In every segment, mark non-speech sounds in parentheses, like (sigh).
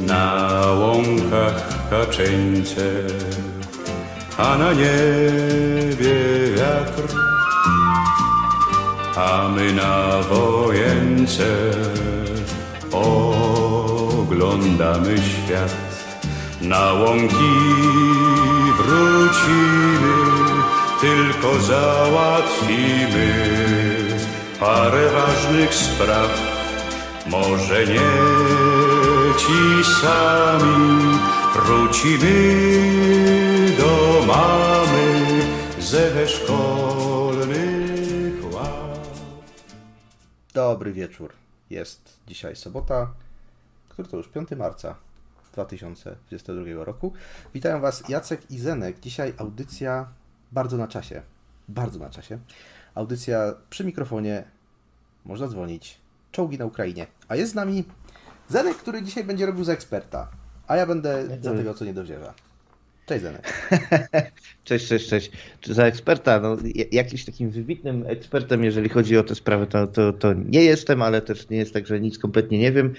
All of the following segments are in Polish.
Na łąkach kaczeńce, a na niebie wiatr, a my na wojence oglądamy świat. Na łąki wrócimy, tylko załatwimy parę ważnych spraw. Może nie ci sami wrócimy do mamy ze szkolnych ław. Dobry wieczór. Jest dzisiaj sobota, który to już 5 marca 2022 roku. Witają Was Jacek i Zenek. Dzisiaj audycja bardzo na czasie. Bardzo na czasie. Audycja przy mikrofonie. Można dzwonić. Czołgi na Ukrainie. A jest z nami Zenek, który dzisiaj będzie robił za eksperta. A ja będę za tego, co nie dowiewa. Cześć Zenek. (laughs) Cześć, cześć, cześć. Czy za eksperta? No, jakimś takim wybitnym ekspertem, jeżeli chodzi o te sprawy, to, to, to nie jestem, ale też nie jest tak, że nic kompletnie nie wiem.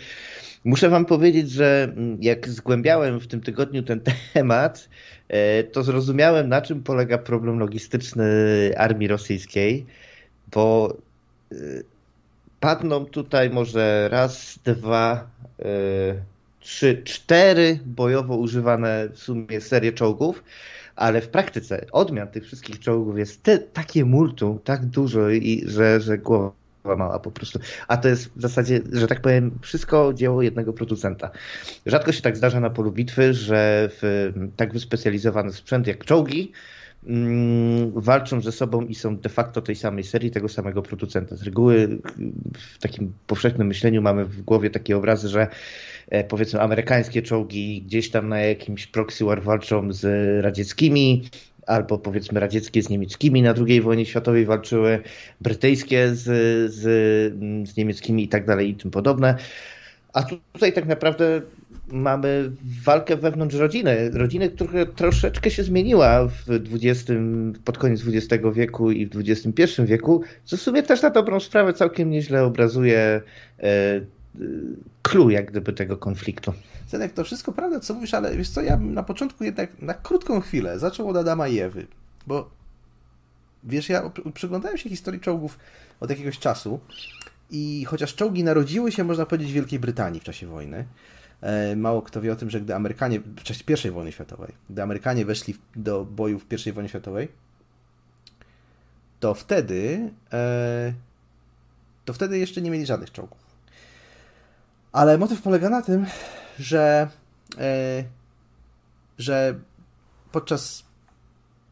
Muszę Wam powiedzieć, że jak zgłębiałem w tym tygodniu ten (laughs) temat, e, to zrozumiałem, na czym polega problem logistyczny armii rosyjskiej, bo e, padną tutaj może raz, dwa, e, trzy, cztery bojowo używane w sumie serie czołgów, ale w praktyce odmian tych wszystkich czołgów jest te, takie multum, tak dużo, i, że, że głowa mała po prostu. A to jest w zasadzie, że tak powiem, wszystko dzieło jednego producenta. Rzadko się tak zdarza na polu bitwy, że w tak wyspecjalizowany sprzęt jak czołgi mm, walczą ze sobą i są de facto tej samej serii, tego samego producenta. Z reguły w takim powszechnym myśleniu mamy w głowie takie obrazy, że e, powiedzmy amerykańskie czołgi gdzieś tam na jakimś proxy war walczą z radzieckimi, albo powiedzmy radzieckie z niemieckimi na II wojnie światowej walczyły, brytyjskie z, z, z niemieckimi i tak dalej i tym podobne. A tutaj tak naprawdę mamy walkę wewnątrz rodziny. Rodziny, która troszeczkę się zmieniła w XX, pod koniec XX wieku i w XXI wieku, co w sumie też na dobrą sprawę całkiem nieźle obrazuje e, clue jak gdyby tego konfliktu. Zenek, to wszystko prawda, co mówisz, ale wiesz co, ja bym na początku jednak na krótką chwilę zaczął od Adama i Ewy, bo wiesz, ja przyglądałem się historii czołgów od jakiegoś czasu i chociaż czołgi narodziły się, można powiedzieć, w Wielkiej Brytanii w czasie wojny, e, mało kto wie o tym, że gdy Amerykanie, w czasie I wojny światowej, gdy Amerykanie weszli do bojów w I wojnie światowej, to wtedy e, to wtedy jeszcze nie mieli żadnych czołgów. Ale motyw polega na tym, że, e, że podczas,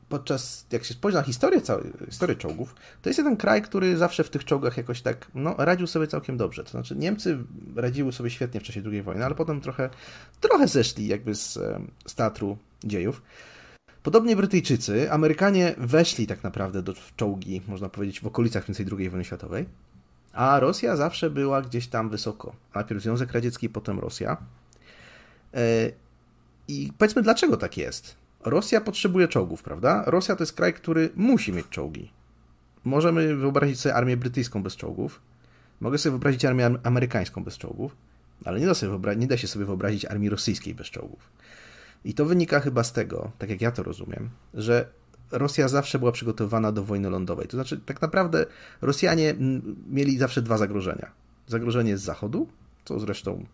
podczas, jak się spojrzy na historię, całej, historię czołgów, to jest jeden kraj, który zawsze w tych czołgach jakoś tak no, radził sobie całkiem dobrze. To znaczy Niemcy radziły sobie świetnie w czasie II wojny, ale potem trochę, trochę zeszli jakby z, z teatru dziejów. Podobnie Brytyjczycy, Amerykanie weszli tak naprawdę do czołgi, można powiedzieć, w okolicach II wojny światowej. A Rosja zawsze była gdzieś tam wysoko. Najpierw Związek Radziecki, potem Rosja. E, I powiedzmy, dlaczego tak jest? Rosja potrzebuje czołgów, prawda? Rosja to jest kraj, który musi mieć czołgi. Możemy wyobrazić sobie armię brytyjską bez czołgów. Mogę sobie wyobrazić armię amerykańską bez czołgów, ale nie da, sobie nie da się sobie wyobrazić armii rosyjskiej bez czołgów. I to wynika chyba z tego, tak jak ja to rozumiem, że Rosja zawsze była przygotowana do wojny lądowej. To znaczy, tak naprawdę Rosjanie mieli zawsze dwa zagrożenia. Zagrożenie z zachodu, co zresztą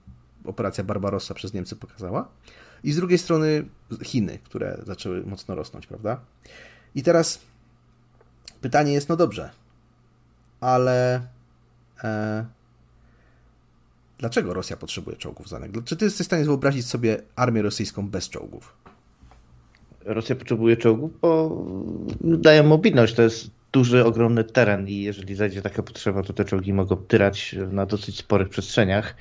operacja Barbarossa przez Niemcy pokazała, i z drugiej strony Chiny, które zaczęły mocno rosnąć, prawda? I teraz pytanie jest, no dobrze, ale e, dlaczego Rosja potrzebuje czołgów, Zanek? Czy ty jesteś w stanie wyobrazić sobie armię rosyjską bez czołgów? Rosja potrzebuje czołgów, bo dają mobilność. To jest duży, ogromny teren i jeżeli zajdzie taka potrzeba, to te czołgi mogą tyrać na dosyć sporych przestrzeniach.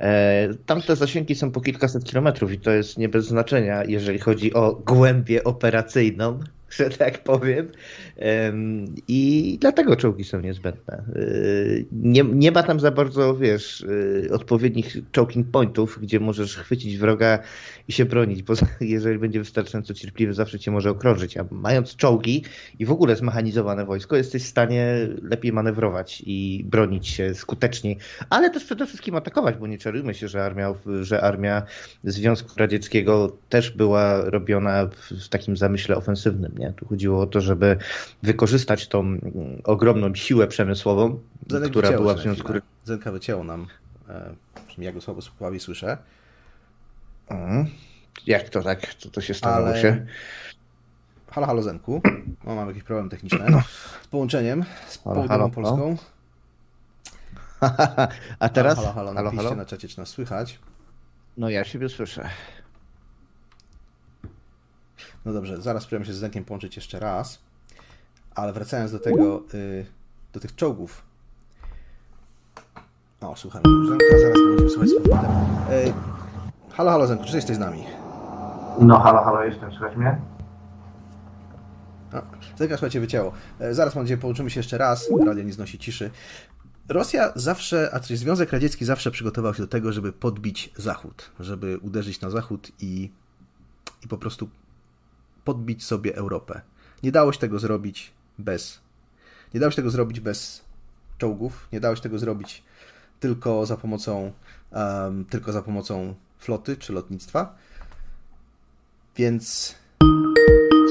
E, tamte zasięgi są po kilkaset kilometrów i to jest nie bez znaczenia, jeżeli chodzi o głębię operacyjną że tak powiem. I dlatego czołgi są niezbędne. Y, nie, nie ma tam za bardzo, wiesz, y, odpowiednich choking pointów, gdzie możesz chwycić wroga i się bronić, bo (laughs) jeżeli będzie wystarczająco cierpliwy, zawsze cię może okrążyć. A mając czołgi i w ogóle zmechanizowane wojsko, jesteś w stanie lepiej manewrować i bronić się skuteczniej, ale też przede wszystkim atakować, bo nie czarujmy się, że armia, że armia Związku Radzieckiego też była robiona w takim zamyśle ofensywnym. Nie? Tu chodziło o to, żeby wykorzystać tą ogromną siłę przemysłową, Zenek która była w Związku. Zenka wycięło nam, e, ja go słabo, słabiej słyszę. Mhm. Jak to tak? Co to się stało Ale... się? Halo, halo Zenku. O, mam jakiś problem techniczny z połączeniem z południową Polską. (laughs) A teraz? Halo, halo, halo, halo, napiszcie halo? na czacie, czy nas słychać. No ja siebie słyszę. No dobrze, zaraz spróbujemy się z Zenkiem połączyć jeszcze raz. Ale wracając do tego, y, do tych czołgów. O, słuchamy Zenka, zaraz będziemy słuchać z powrotem. Y, halo, halo Zenku, czy jesteś z nami? No halo, halo, jestem, słychać mnie? O, Zenka, słuchajcie, wycięło. Y, zaraz mam nadzieję, połączymy się jeszcze raz. Radio nie znosi ciszy. Rosja zawsze, a czyli Związek Radziecki zawsze przygotował się do tego, żeby podbić Zachód, żeby uderzyć na Zachód i, i po prostu podbić sobie Europę. Nie dało się tego zrobić bez. Nie dało się tego zrobić bez czołgów, nie dało się tego zrobić tylko za pomocą, um, tylko za pomocą floty czy lotnictwa. Więc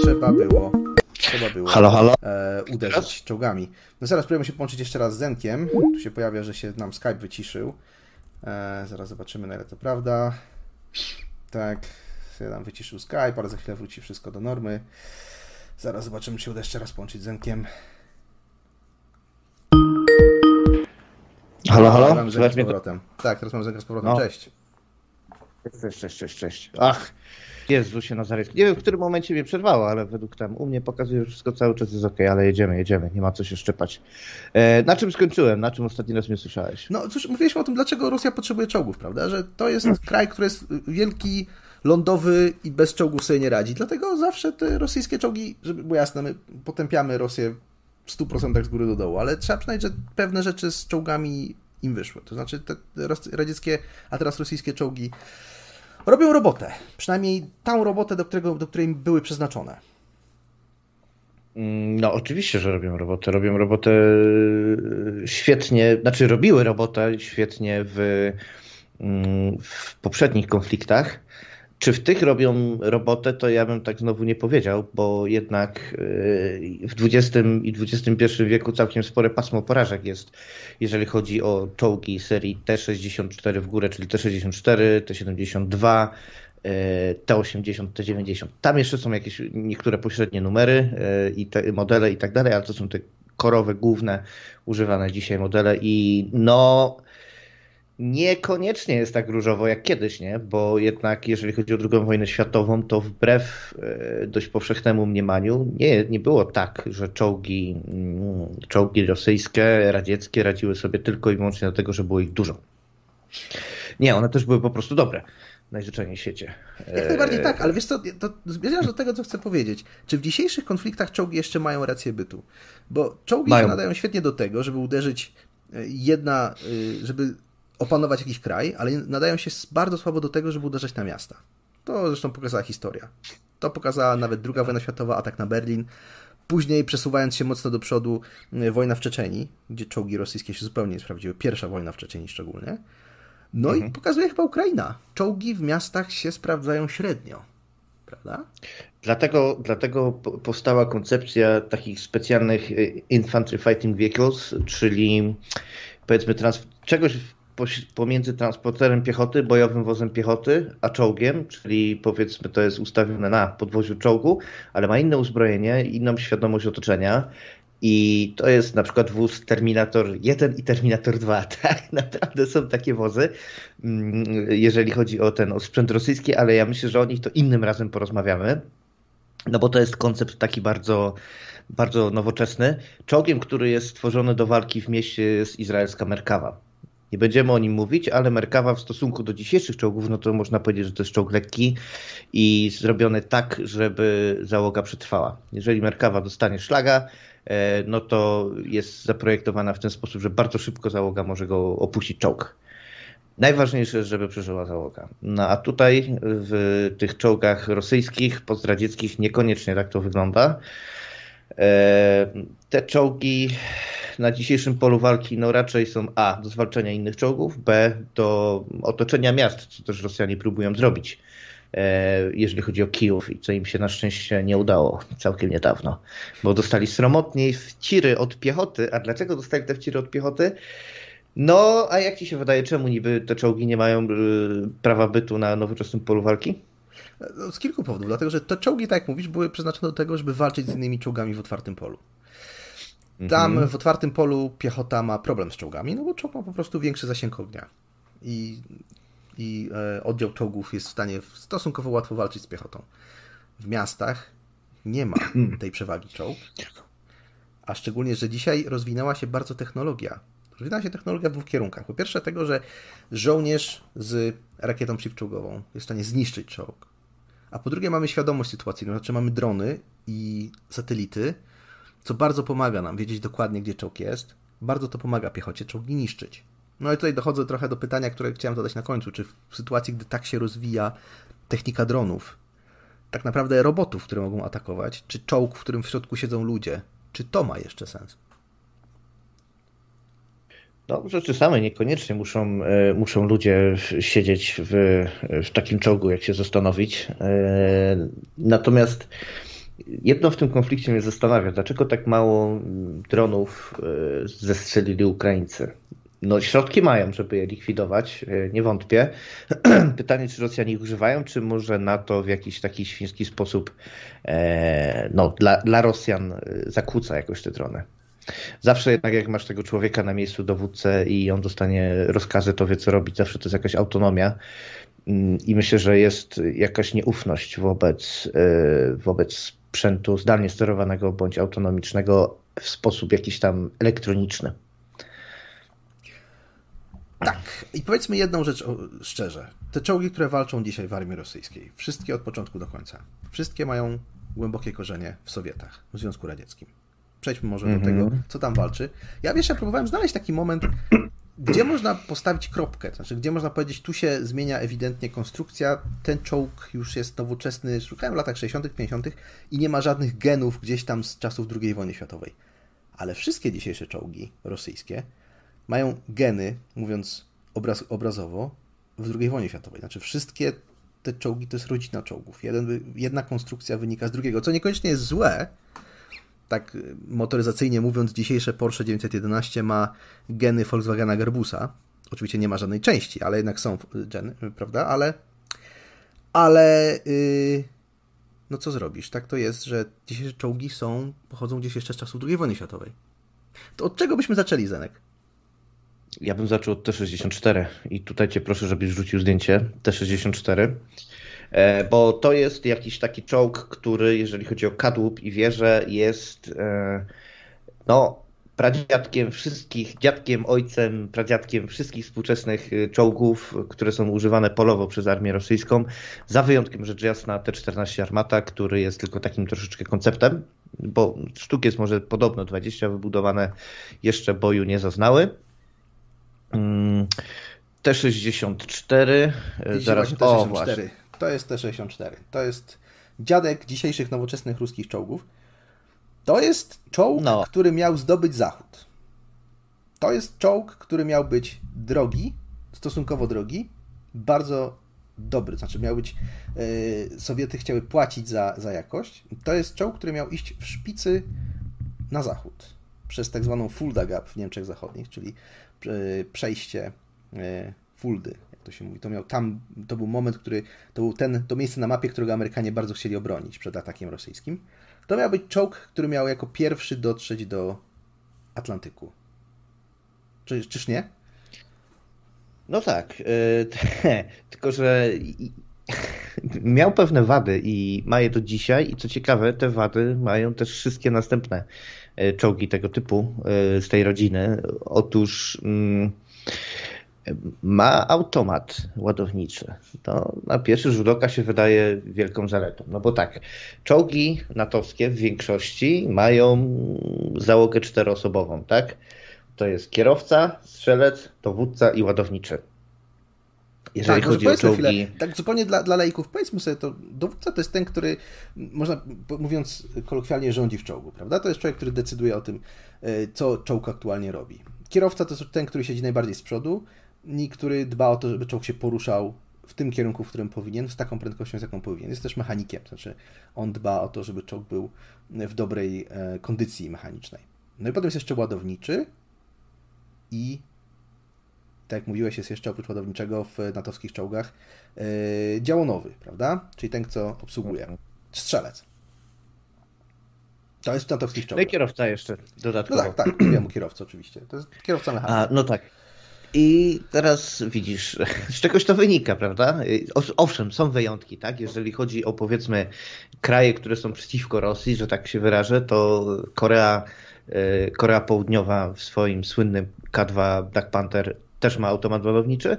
trzeba było, trzeba było Halo, halo? e, uderzyć czołgami. No zaraz spróbujemy się połączyć jeszcze raz z Zenkiem. Tu się pojawia, że się nam Skype wyciszył. E, zaraz zobaczymy, na ile to prawda. Tak, się nam wyciszył Skype, ale za chwilę wróci wszystko do normy. Zaraz zobaczymy, czy się uda jeszcze raz połączyć z Zenkiem. Halo, halo? Zenka Słychać z powrotem. Tak, teraz mamy Zenka z powrotem. No. Cześć. Cześć, cześć, cześć, cześć. Ach, Jezu się Nazareth. Nie wiem, w którym momencie mnie przerwało, ale według tam u mnie pokazuje, że wszystko cały czas jest ok, ale jedziemy, jedziemy, nie ma co się szczepać. E, na czym skończyłem? Na czym ostatni raz mnie słyszałeś? No cóż, mówiliśmy o tym, dlaczego Rosja potrzebuje czołgów, prawda? Że to jest (clears throat) kraj, który jest wielki, lądowy i bez czołgów sobie nie radzi. Dlatego zawsze te rosyjskie czołgi, żeby było jasne, my potępiamy Rosję w 100% z góry do dołu, ale trzeba przyznać, że pewne rzeczy z czołgami im wyszły. To znaczy te radzieckie, a teraz rosyjskie czołgi robią robotę. Przynajmniej tą robotę, do, którego, do której były przeznaczone. Mm, No, oczywiście, że robią robotę. Robią robotę e, świetnie, znaczy robiły robotę świetnie w, mm, w poprzednich konfliktach. Czy w tych robią robotę, to ja bym tak znowu nie powiedział, bo jednak e, w XX i XXI wieku całkiem spore pasmo porażek jest, jeżeli chodzi o czołgi serii T-64 w górę, czyli T-64, T-72, e, T80, T90. Tam jeszcze są jakieś niektóre pośrednie numery e, i te modele i tak dalej, ale to są te korowe, główne, używane dzisiaj modele i no niekoniecznie jest tak różowo jak kiedyś, nie? Bo jednak jeżeli chodzi o II wojnę światową, to wbrew e, dość powszechnemu mniemaniu nie, nie było tak, że czołgi, mm, czołgi rosyjskie, radzieckie radziły sobie tylko i wyłącznie dlatego, że było ich dużo. Nie, one też były po prostu dobre. Najzwyczajniej w świecie. Jak najbardziej tak, ale wiesz co, to zmierzasz do tego, co chcę powiedzieć. Czy w dzisiejszych konfliktach czołgi jeszcze mają rację bytu? Bo czołgi Mają. nadają świetnie do tego, żeby uderzyć e, jedna, e, żeby opanować jakiś kraj, ale nadają się bardzo słabo do tego, żeby uderzać na miasta. To zresztą pokazała historia. To pokazała nawet II wojna światowa, atak na Berlin. Później przesuwając się mocno do przodu, e, wojna w Czeczeni, gdzie czołgi rosyjskie się zupełnie nie sprawdziły. Pierwsza wojna w Czeczeni szczególnie. No i pokazuje chyba Ukraina. Czołgi w miastach się sprawdzają średnio. Prawda? Dlatego, dlatego po- powstała koncepcja takich specjalnych y, infantry fighting vehicles, czyli powiedzmy trans- czegoś pomiędzy transporterem piechoty, bojowym wozem piechoty, a czołgiem, czyli powiedzmy to jest ustawione na podwoziu czołgu, ale ma inne uzbrojenie, inną świadomość otoczenia. I to jest na przykład wóz Terminator 1 i Terminator 2. (laughs) Tak, naprawdę są takie wozy, mm, jeżeli chodzi o ten o sprzęt rosyjski, ale ja myślę, że o nich to innym razem porozmawiamy. No bo to jest koncept taki bardzo, bardzo nowoczesny. Czołgiem, który jest stworzony do walki w mieście jest izraelska Merkawa. Nie będziemy o nim mówić, ale Merkawa w stosunku do dzisiejszych czołgów, no to można powiedzieć, że to jest czołg lekki i zrobiony tak, żeby załoga przetrwała. Jeżeli Merkawa dostanie szlaga, e, no to jest zaprojektowana w ten sposób, że bardzo szybko załoga może go opuścić czołg. Najważniejsze jest, żeby przeżyła załoga. No a tutaj w tych czołgach rosyjskich, pozdradzieckich niekoniecznie tak to wygląda. E, te czołgi na dzisiejszym polu walki no raczej są A do zwalczania innych czołgów, B do otoczenia miast, co też Rosjanie próbują zrobić, e, jeżeli chodzi o Kijów i co im się na szczęście nie udało całkiem niedawno, bo dostali sromotniej wciry od piechoty. A dlaczego dostali te wciry od piechoty? No, a jak ci się wydaje, czemu niby te czołgi nie mają y, prawa bytu na nowoczesnym polu walki? No, z kilku powodów. Dlatego, że te czołgi, tak jak mówisz, były przeznaczone do tego, żeby walczyć z innymi czołgami w otwartym polu. Tam mhm. w otwartym polu piechota ma problem z czołgami, no bo czołg ma po prostu większy zasięg ognia. I, i e, oddział czołgów jest w stanie stosunkowo łatwo walczyć z piechotą. W miastach nie ma (clears throat) tej przewagi czołg. A szczególnie, że dzisiaj rozwinęła się bardzo technologia. Rozwinęła się technologia w dwóch kierunkach. Po pierwsze, tego, że żołnierz z rakietą przeciwczołgową jest w stanie zniszczyć czołg. A po drugie, mamy świadomość sytuacji, to znaczy mamy drony i satelity, co bardzo pomaga nam wiedzieć dokładnie, gdzie czołg jest. Bardzo to pomaga piechocie czołgi niszczyć. No i tutaj dochodzę trochę do pytania, które chciałem zadać na końcu. Czy w sytuacji, gdy tak się rozwija technika dronów, tak naprawdę robotów, które mogą atakować, czy czołg, w którym w środku siedzą ludzie, czy to ma jeszcze sens? No, rzeczy same niekoniecznie muszą, e, muszą ludzie siedzieć w, w takim czołgu, jak się zastanowić. E, natomiast jedno w tym konflikcie mnie zastanawia, dlaczego tak mało dronów e, zestrzelili Ukraińcy? No, środki mają, żeby je likwidować, nie wątpię. (clears throat) Pytanie, czy Rosjanie ich używają, czy może NATO w jakiś taki świński sposób no, dla, dla Rosjan zakłóca jakoś te drony? Zawsze jednak jak masz tego człowieka na miejscu dowódcę i on dostanie rozkazy, to wie co robić, zawsze to jest jakaś autonomia mm, i myślę, że jest jakaś nieufność wobec, e, wobec sprzętu zdalnie sterowanego bądź autonomicznego w sposób jakiś tam elektroniczny. Tak, i powiedzmy jedną rzecz szczerze. Te czołgi, które walczą dzisiaj w armii rosyjskiej, wszystkie od początku do końca, wszystkie mają głębokie korzenie w Sowietach, w Związku Radzieckim. Przejdźmy może mm -hmm. do tego, mhm. co tam walczy. Ja wiesz, ja próbowałem znaleźć taki moment, gdzie można postawić kropkę, znaczy gdzie można powiedzieć, tu się zmienia ewidentnie konstrukcja, ten czołg już jest nowoczesny, szukałem w latach 60., 50. i nie ma żadnych genów gdzieś tam z czasów II wojny światowej. Ale wszystkie dzisiejsze czołgi rosyjskie mają geny, mówiąc obraz, obrazowo, w II wojnie światowej. Znaczy wszystkie te czołgi to jest rodzina czołgów. Jeden, jedna konstrukcja wynika z drugiego, co niekoniecznie jest złe, tak motoryzacyjnie mówiąc, dzisiejsze Porsche 911 ma geny Volkswagena Gerbusa. Oczywiście nie ma żadnej części, ale jednak są geny, prawda? Ale, ale yy, no co zrobisz? Tak to jest, że dzisiejsze czołgi są, pochodzą gdzieś jeszcze z czasów II wojny światowej. To od czego byśmy zaczęli, Zenek? Ja bym zaczął od T64 i tutaj cię proszę, żebyś rzucił zdjęcie T64. E, bo to jest jakiś taki czołg, który, jeżeli chodzi o kadłub i wieżę, jest e, no, pradziadkiem wszystkich, dziadkiem, ojcem, pradziadkiem wszystkich współczesnych e, czołgów, które są używane polowo przez armię rosyjską, za wyjątkiem rzecz jasna T-14 Armata, który jest tylko takim troszeczkę konceptem, bo sztuk jest może podobno 20 wybudowane, jeszcze boju nie zaznały. Mm, T-64, zaraz, o właśnie. To jest T-64. To jest dziadek dzisiejszych nowoczesnych ruskich czołgów. To jest czołg, no. który miał zdobyć Zachód. To jest czołg, który miał być drogi, stosunkowo drogi, bardzo dobry. Znaczy, miał być. Yy, Sowiety chciały płacić za, za jakość. To jest czołg, który miał iść w szpicy na zachód przez tak zwaną Fulda Gap w Niemczech Zachodnich, czyli yy, przejście yy, To się mówi. To miał tam, to był moment, który, to był ten, to miejsce na mapie, którego Amerykanie bardzo chcieli obronić przed atakiem rosyjskim. To miał być czołg, który miał jako pierwszy dotrzeć do Atlantyku. Czy, czyż nie? No tak, yy, (laughs) tylko że (laughs) miał pewne wady i ma je do dzisiaj i co ciekawe, te wady mają też wszystkie następne e, czołgi tego typu yy, z tej rodziny. Otóż yy, ma automat ładowniczy. To na pierwszy rzut oka się wydaje wielką zaletą. No bo tak, czołgi natowskie w większości mają załogę czteroosobową, tak? To jest kierowca, strzelec, dowódca i ładowniczy. Jeżeli tak, chodzi o czołgi... Chwilę, tak zupełnie dla, dla lejków, powiedzmy sobie to, dowódca to jest ten, który, można mówiąc kolokwialnie, rządzi w czołgu, prawda? To jest człowiek, który decyduje o tym, e, co czołg aktualnie robi. Kierowca to jest ten, który siedzi najbardziej z przodu który dba o to, żeby czołg się poruszał w tym kierunku, w którym powinien, z taką prędkością, z jaką powinien. Jest też mechanikiem, to znaczy on dba o to, żeby czołg był w dobrej e, kondycji mechanicznej. No i potem jest jeszcze ładowniczy i tak jak mówiłeś, jest jeszcze oprócz ładowniczego w natowskich czołgach yy, działonowy, prawda? Czyli ten, co obsługuje. Mhm. Strzelec. To jest w natowskich czołgach. No i kierowca jeszcze dodatkowo. No tak, tak, (clears throat) wiem o kierowcy oczywiście. To jest kierowca mechanik. A, no tak. I teraz widzisz, (laughs) z czegoś to wynika, prawda? Owszem, są wyjątki, tak? Jeżeli chodzi o powiedzmy kraje, które są przeciwko Rosji, że tak się wyrażę, to Korea, yy, Korea Południowa w swoim słynnym K2 Black Panther też ma automat ładowniczy.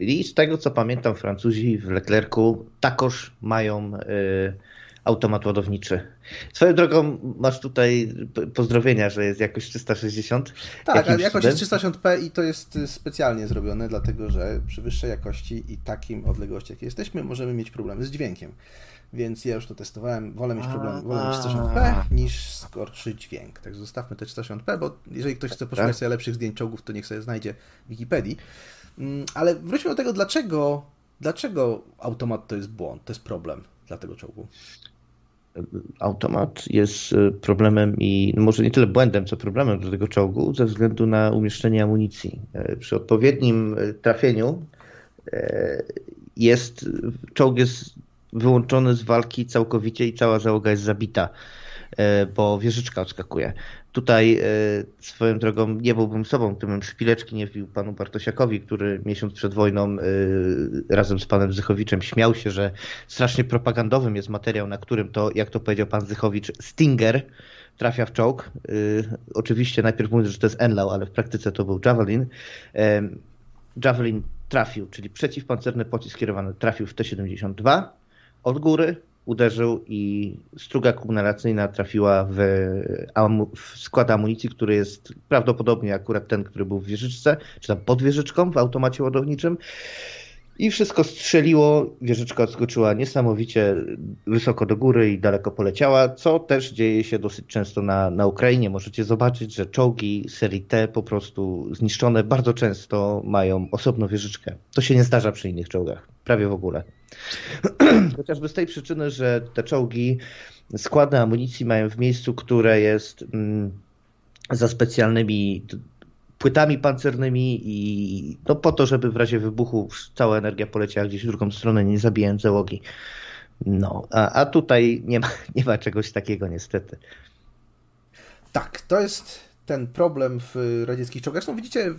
I z tego co pamiętam, Francuzi w Leclercu takoż mają y, automat ładowniczy. Swoją drogą masz tutaj pozdrowienia, że jest jakoś 360. Tak, ale jakość jest 360p i to jest y, specjalnie zrobione, dlatego że przy wyższej jakości i takim odległości, jakie jesteśmy, możemy mieć problemy z dźwiękiem. Więc ja już to testowałem. Wolę mieć problem, wolę mieć 360p niż gorszy dźwięk. Tak zostawmy te 360p, bo jeżeli ktoś chce poszukać tak. sobie lepszych zdjęć czołgów, to niech sobie znajdzie w Wikipedii. Mm, ale wróćmy do tego, dlaczego, dlaczego automat to jest błąd, to jest problem dla tego czołgu. Automat jest e, problemem i no może nie tyle błędem, co problemem do tego czołgu ze względu na umieszczenie amunicji. E, przy odpowiednim e, trafieniu jest, czołg jest wyłączony z walki całkowicie i cała załoga jest zabita, bo wieżyczka odskakuje. Tutaj e, swoją drogą nie byłbym sobą, gdybym szpileczki nie wbił panu Bartosiakowi, który miesiąc przed wojną e, razem z panem Zychowiczem śmiał się, że strasznie propagandowym jest materiał, na którym to, jak to powiedział pan Zychowicz, Stinger trafia w czołg. Oczywiście najpierw mówię, że to jest Enlau, ale w praktyce to był Javelin. Javelin trafił, czyli przeciwpancerny pocisk kierowany trafił w T-72, od góry, uderzył i struga kumulacyjna trafiła w, w, skład amunicji, który jest prawdopodobnie akurat ten, który był w wieżyczce, czy tam pod wieżyczką w automacie ładowniczym. I wszystko strzeliło, wieżyczka odskoczyła niesamowicie wysoko do góry i daleko poleciała, co też dzieje się dosyć często na, na Ukrainie. Możecie zobaczyć, że czołgi serii T po prostu zniszczone bardzo często mają osobną wieżyczkę. To się nie zdarza przy innych czołgach, prawie w ogóle. (clears throat) Chociażby z tej przyczyny, że te czołgi, składy amunicji mają w miejscu, które jest mm, za specjalnymi płytami pancernymi i no po to, żeby w razie wybuchu cała energia poleciała gdzieś w drugą stronę, nie zabijając załogi. No, a, a tutaj nie ma, (laughs) nie ma czegoś takiego niestety. Tak, to jest ten problem w radzieckich czołgach. No widzicie,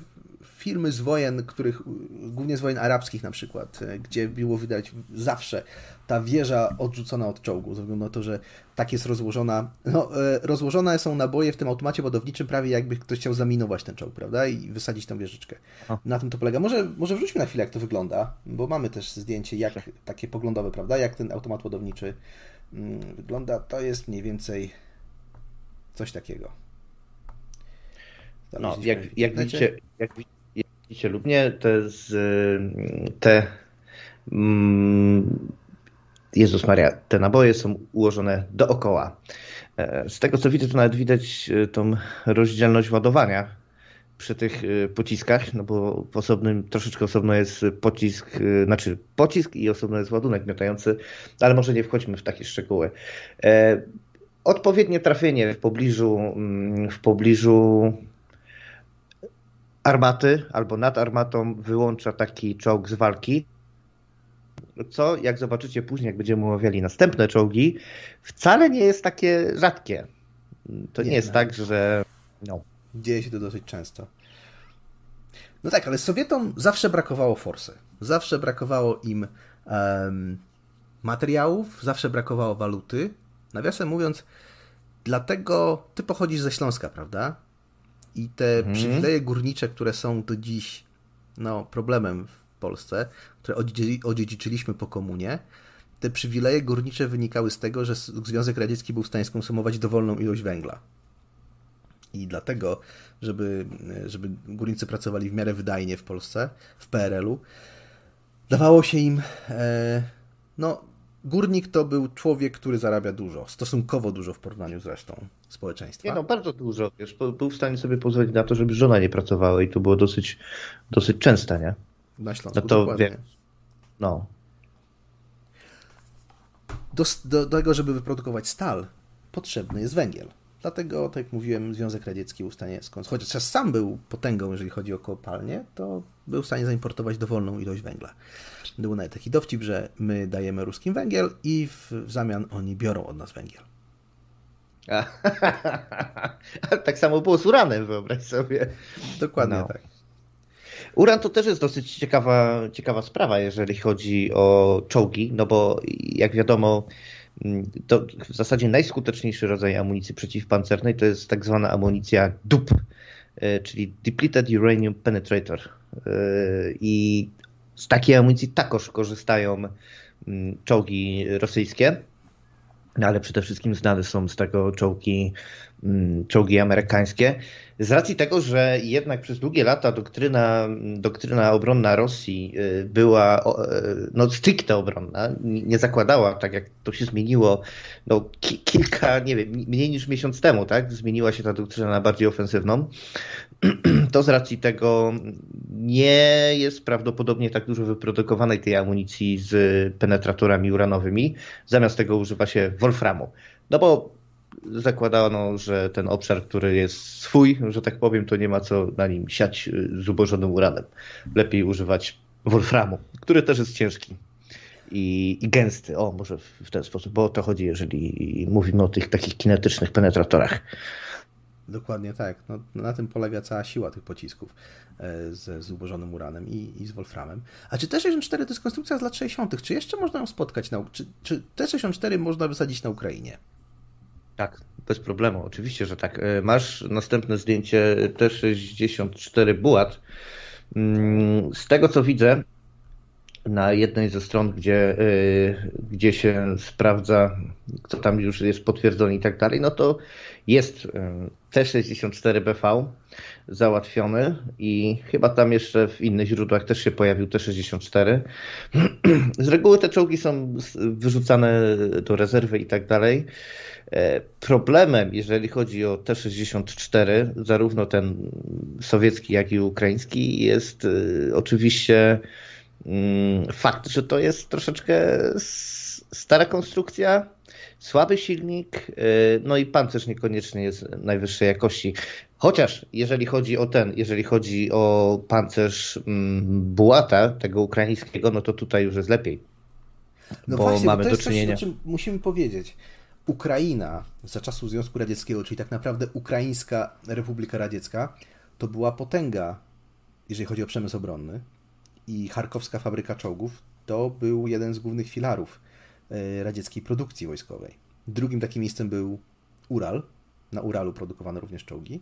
filmy z wojen, których, głównie z wojen arabskich na przykład, e, gdzie było widać zawsze ta wieża odrzucona od czołgu, ze względu na to, że tak jest rozłożona. No, e, rozłożone są naboje w tym automacie ładowniczym prawie jakby ktoś chciał zaminować ten czołg, prawda? I wysadzić tą wieżyczkę. Na tym to polega. Może, może wróćmy na chwilę, jak to wygląda, bo mamy też zdjęcie, jak takie poglądowe, prawda? Jak ten automat ładowniczy mm, wygląda. To jest mniej więcej coś takiego. No, jak, jak, widzicie, jak, widzicie lub nie, te, z, te mm, Jezus Maria, te naboje są ułożone dookoła. E, z tego co widzę, to nawet widać e, tą rozdzielność ładowania przy tych e, pociskach, no bo osobnym, troszeczkę osobno jest pocisk, znaczy pocisk i osobno jest ładunek miotający, ale może nie wchodźmy w takie szczegóły. Odpowiednie trafienie w pobliżu, mm, w pobliżu armaty albo nad armatą wyłącza taki czołg z walki, co jak zobaczycie później, jak będziemy omawiali następne czołgi, wcale nie jest takie rzadkie. To nie, nie jest no. tak, że... No. Dzieje się to dosyć często. No tak, ale Sowietom zawsze brakowało forsy. Zawsze brakowało im um, materiałów, zawsze brakowało waluty. Nawiasem mówiąc, dlatego ty pochodzisz ze Śląska, prawda? I te mhm. przywileje górnicze, które są do dziś no, problemem w Polsce, które odziedziczyliśmy po komunie, te przywileje górnicze wynikały z tego, że Związek Radziecki był w stanie skonsumować dowolną ilość węgla. I dlatego, żeby, żeby górnicy pracowali w miarę wydajnie w Polsce, w PRL-u, dawało się im, e, no, górnik to był człowiek, który zarabia dużo, stosunkowo dużo w porównaniu z resztą społeczeństwa. Nie no, bardzo dużo. Wiesz, był w stanie sobie pozwolić na to, żeby żona nie pracowała i to było dosyć, dosyć częste, nie? Na Śląsku, no to, dokładnie. Wie, no. Do, do, do tego, żeby wyprodukować stal, potrzebny jest węgiel. Dlatego, tak jak mówiłem, Związek Radziecki był w stanie, skąd, chociaż sam był potęgą, jeżeli chodzi o kopalnie, to był w stanie zaimportować dowolną ilość węgla. Był nawet taki dowcip, że my dajemy ruskim węgiel i w, w zamian oni biorą od nas węgiel. (laughs) tak samo było z uranem, wyobraź sobie. Dokładnie no. tak. Uran to też jest dosyć ciekawa, ciekawa sprawa, jeżeli chodzi o czołgi, no bo jak wiadomo, to w zasadzie najskuteczniejszy rodzaj amunicji przeciwpancernej to jest tak zwana amunicja DUP, e, czyli Depleted Uranium Penetrator. E, I z takiej amunicji takoż korzystają mm, czołgi rosyjskie, ale przede wszystkim znane są z tego czołgi, mm, czołgi amerykańskie. Z racji tego, że jednak przez długie lata doktryna, doktryna obronna Rosji y, była y, no, stricte obronna, nie zakładała, tak jak to się zmieniło no, kilka, nie wiem, mniej niż miesiąc temu, tak? Zmieniła się ta doktryna na bardziej ofensywną. (clears throat) To z racji tego nie jest prawdopodobnie tak dużo wyprodukowanej tej amunicji z penetratorami uranowymi. Zamiast tego używa się wolframu. No bo zakładano, że ten obszar, który jest swój, że tak powiem, to nie ma co na nim siać y, zubożonym uranem. Lepiej używać wolframu, który też jest ciężki i, i gęsty. O, może w, ten sposób, bo o to chodzi, jeżeli mówimy o tych takich kinetycznych penetratorach. Dokładnie tak. No, na tym polega cała siła tych pocisków e, z zubożonym uranem i, i z wolframem. A czy T-64 to jest konstrukcja z lat 60. Czy jeszcze można ją spotkać? Na, czy, czy T-64 można wysadzić na Ukrainie? Tak, bez problemu, oczywiście, że tak. E, masz następne zdjęcie T64 Bułat. Mm, z tego co widzę, na jednej ze stron, gdzie, e, gdzie się sprawdza, kto tam już jest potwierdzony i tak dalej, no to jest e, T64BV załatwiony i chyba tam jeszcze w innych źródłach też się pojawił T64. (clears throat) Z reguły te czołgi są wyrzucane do rezerwy i tak dalej. E, problemem, jeżeli chodzi o T-64, zarówno ten sowiecki, jak i ukraiński, jest e, oczywiście fakt, że to jest troszeczkę stara konstrukcja, słaby silnik, e, no i pancerz niekoniecznie jest najwyższej jakości. Chociaż jeżeli chodzi o ten, jeżeli chodzi o pancerz mm, Bułata, tego ukraińskiego, no to tutaj już jest lepiej. No bo właśnie, mamy bo to jest do czynienia. Coś, o czym musimy powiedzieć. Ukraina za czasów Związku Radzieckiego, czyli tak naprawdę Ukraińska Republika Radziecka, to była potęga, jeżeli chodzi o przemysł obronny. I charkowska fabryka czołgów to był jeden z głównych filarów e, radzieckiej produkcji wojskowej. Drugim takim miejscem był Ural. Na Uralu produkowano również czołgi.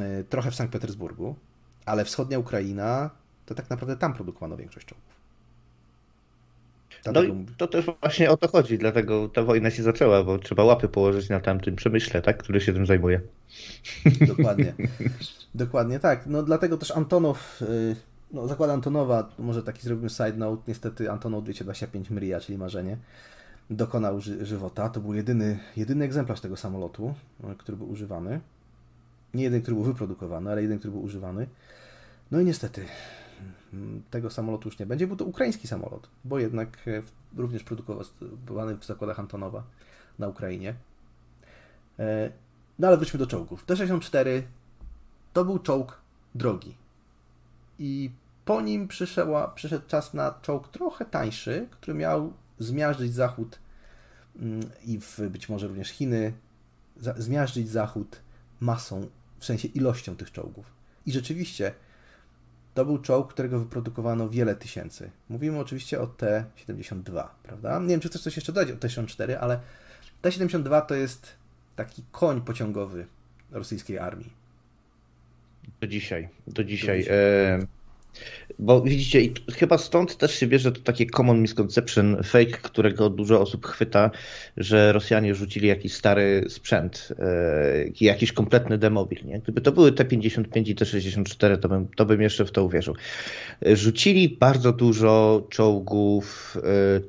E, trochę w Sankt Petersburgu, ale wschodnia Ukraina to tak naprawdę tam produkowano większość czołgów. No to też właśnie o to chodzi, dlatego ta wojna się zaczęła, bo trzeba łapy położyć na tamtym przemyśle, tak, który się tym zajmuje. Dokładnie. Dokładnie tak. No dlatego też Antonow, y, no zakład Antonowa, może taki zrobimy side note, niestety Antonow 225 Mria, czyli marzenie, dokonał ży żywota. To był jedyny, jedyny egzemplarz tego samolotu, y, który był używany. Nie jeden, który był wyprodukowany, ale jeden, który był używany. No i niestety tego samolotu już nie będzie. Był to ukraiński samolot, bo jednak e, również produkowany w zakładach Antonowa na Ukrainie. E, no ale wróćmy do czołgów. T-64 to był czołg drogi. I po nim przyszła, przyszedł czas na czołg trochę tańszy, który miał zmiażdżyć Zachód mm, i w, być może również Chiny, zmiażdżyć Zachód masą, w sensie ilością tych czołgów. I rzeczywiście to był czołg, którego wyprodukowano wiele tysięcy. Mówimy oczywiście o T-72, prawda? Nie wiem, czy chcesz coś jeszcze dodać o T-74, ale T-72 to jest taki koń pociągowy rosyjskiej armii. Do dzisiaj. Do dzisiaj. Do dzisiaj. E, Bo widzicie, i chyba stąd też się bierze to takie common misconception, fake, którego dużo osób chwyta, że Rosjanie rzucili jakiś stary sprzęt, yy, jakiś kompletny demobil. Nie? Gdyby to były T-55 i T-64, to bym, to bym jeszcze w to uwierzył. Rzucili bardzo dużo czołgów yy,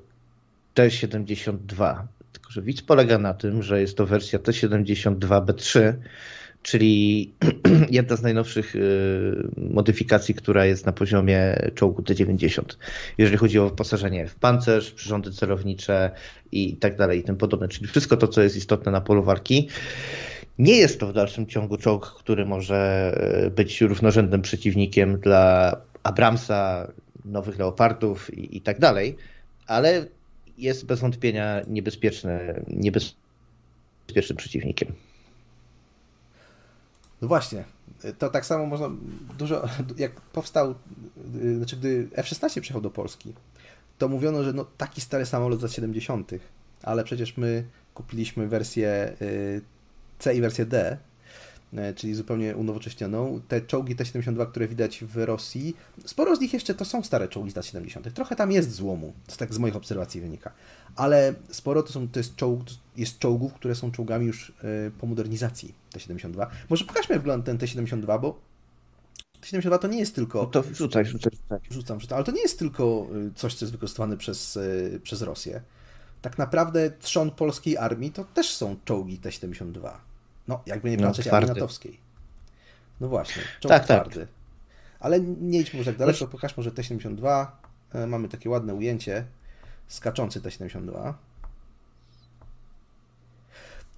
T-72. Tylko, że widz polega na tym, że jest to wersja T-72B3, czyli (clears throat) jedna z najnowszych y, modyfikacji, która jest na poziomie czołgu T-90. Jeżeli chodzi o wyposażenie w pancerz, przyrządy celownicze i tak dalej i tym podobne, czyli wszystko to, co jest istotne na polu walki. Nie jest to w dalszym ciągu czołg, który może y, być równorzędnym przeciwnikiem dla Abramsa, nowych Leopardów i, i tak dalej, ale jest bez wątpienia niebezpieczny, niebezpiecznym przeciwnikiem. No właśnie, to tak samo można dużo, jak powstał, y, znaczy gdy F-16 przyjechał do Polski, to mówiono, że no taki stary samolot za 70., ale przecież my kupiliśmy wersję y, C i wersję D, y, czyli zupełnie unowocześnioną. Te czołgi T-72, które widać w Rosji, sporo z nich jeszcze to są stare czołgi z lat 70. Trochę tam jest złomu, to tak z moich obserwacji wynika ale sporo to, są, to jest, czołg, jest czołgów, które są czołgami już e, po modernizacji T-72. Może pokażmy wygląd ten T-72, bo T-72 to nie jest tylko... No to wrzucaj, wrzucaj, wrzucaj. Wrzucam, wrzucam, ale to nie jest tylko e, coś, co jest wykorzystywane przez, e, przez Rosję. Tak naprawdę trzon polskiej armii to też są czołgi T-72. No, jakby nie no, patrzeć, armii natowskiej. No właśnie, czołg tak, tak. twardy. Tak. Ale nie idźmy już tak daleko, Proszę. pokaż może T-72. Mamy takie ładne ujęcie skaczący T-72.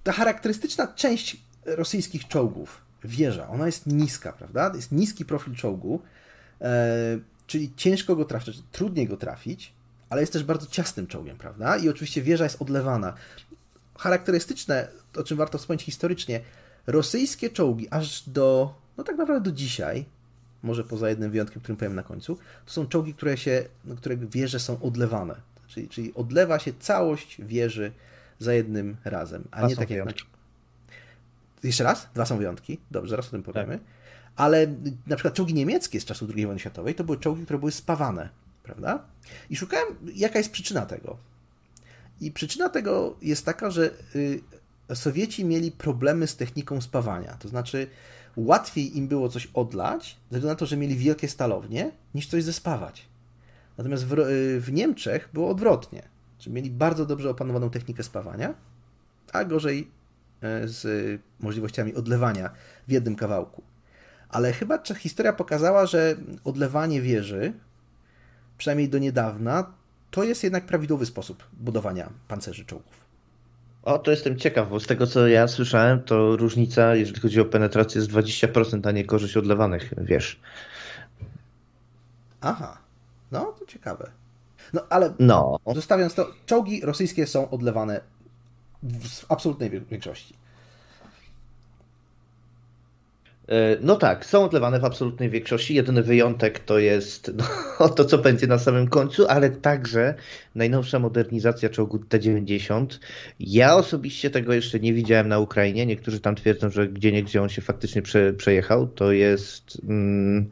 Ta charakterystyczna część rosyjskich czołgów, wieża, ona jest niska, prawda? Jest niski profil czołgu, e, czyli ciężko go trafić, trudniej go trafić, ale jest też bardzo ciasnym czołgiem, prawda? I oczywiście wieża jest odlewana. Charakterystyczne, o czym warto wspomnieć historycznie, rosyjskie czołgi aż do, no tak naprawdę do dzisiaj, może poza jednym wyjątkiem, którym powiem na końcu, to są czołgi, które się, no, które wieże są odlewane. Czyli, czyli odlewa się całość wieży za jednym razem, a nie tak jak... Na... Jeszcze raz? Dwa są wyjątki? Dobrze, zaraz o tym powiemy. Tak. Ale na przykład czołgi niemieckie z czasów II wojny światowej to były czołgi, które były spawane, prawda? I szukałem, jaka jest przyczyna tego. I przyczyna tego jest taka, że y, Sowieci mieli problemy z techniką spawania. To znaczy, łatwiej im było coś odlać, ze względu na to, że mieli wielkie stalownie, niż coś zespawać. Natomiast w, y, w Niemczech było odwrotnie. Czyli mieli bardzo dobrze opanowaną technikę spawania, a gorzej z możliwościami odlewania w jednym kawałku. Ale chyba historia pokazała, że odlewanie wieży, przynajmniej do niedawna, to jest jednak prawidłowy sposób budowania pancerzy czołgów. O, to jestem ciekaw, bo z tego co ja słyszałem, to różnica, jeżeli chodzi o penetrację, jest 20%, a nie korzyść odlewanych wież. Aha. No, to ciekawe. No, ale no. zostawiając to, czołgi rosyjskie są odlewane w absolutnej większości. E, no tak, są odlewane w absolutnej większości. Jedyny wyjątek to jest no, (laughs) to, co będzie na samym końcu, ale także najnowsza modernizacja czołgu T-90. Ja osobiście tego jeszcze nie widziałem na Ukrainie. Niektórzy tam twierdzą, że gdzie niegdzie on się faktycznie prze, przejechał. To jest mm,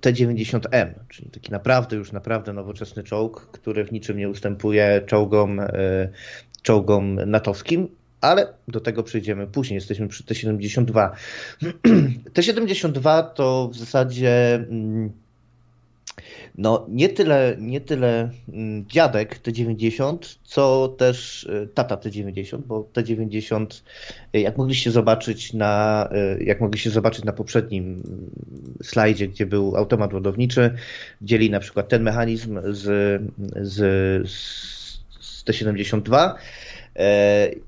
T-90M, czyli taki naprawdę już naprawdę nowoczesny czołg, który w niczym nie ustępuje czołgom, e, czołgom natowskim, ale do tego przejdziemy później. Jesteśmy przy T-72. (clears throat) T-72 to w zasadzie mm, no nie tyle, nie tyle mm, dziadek T90, co też y, tata T90, bo T90, y, jak mogliście zobaczyć na, y, jak mogliście zobaczyć na poprzednim mm, slajdzie, gdzie był automat ładowniczy, dzieli na przykład ten mechanizm z, z, z T72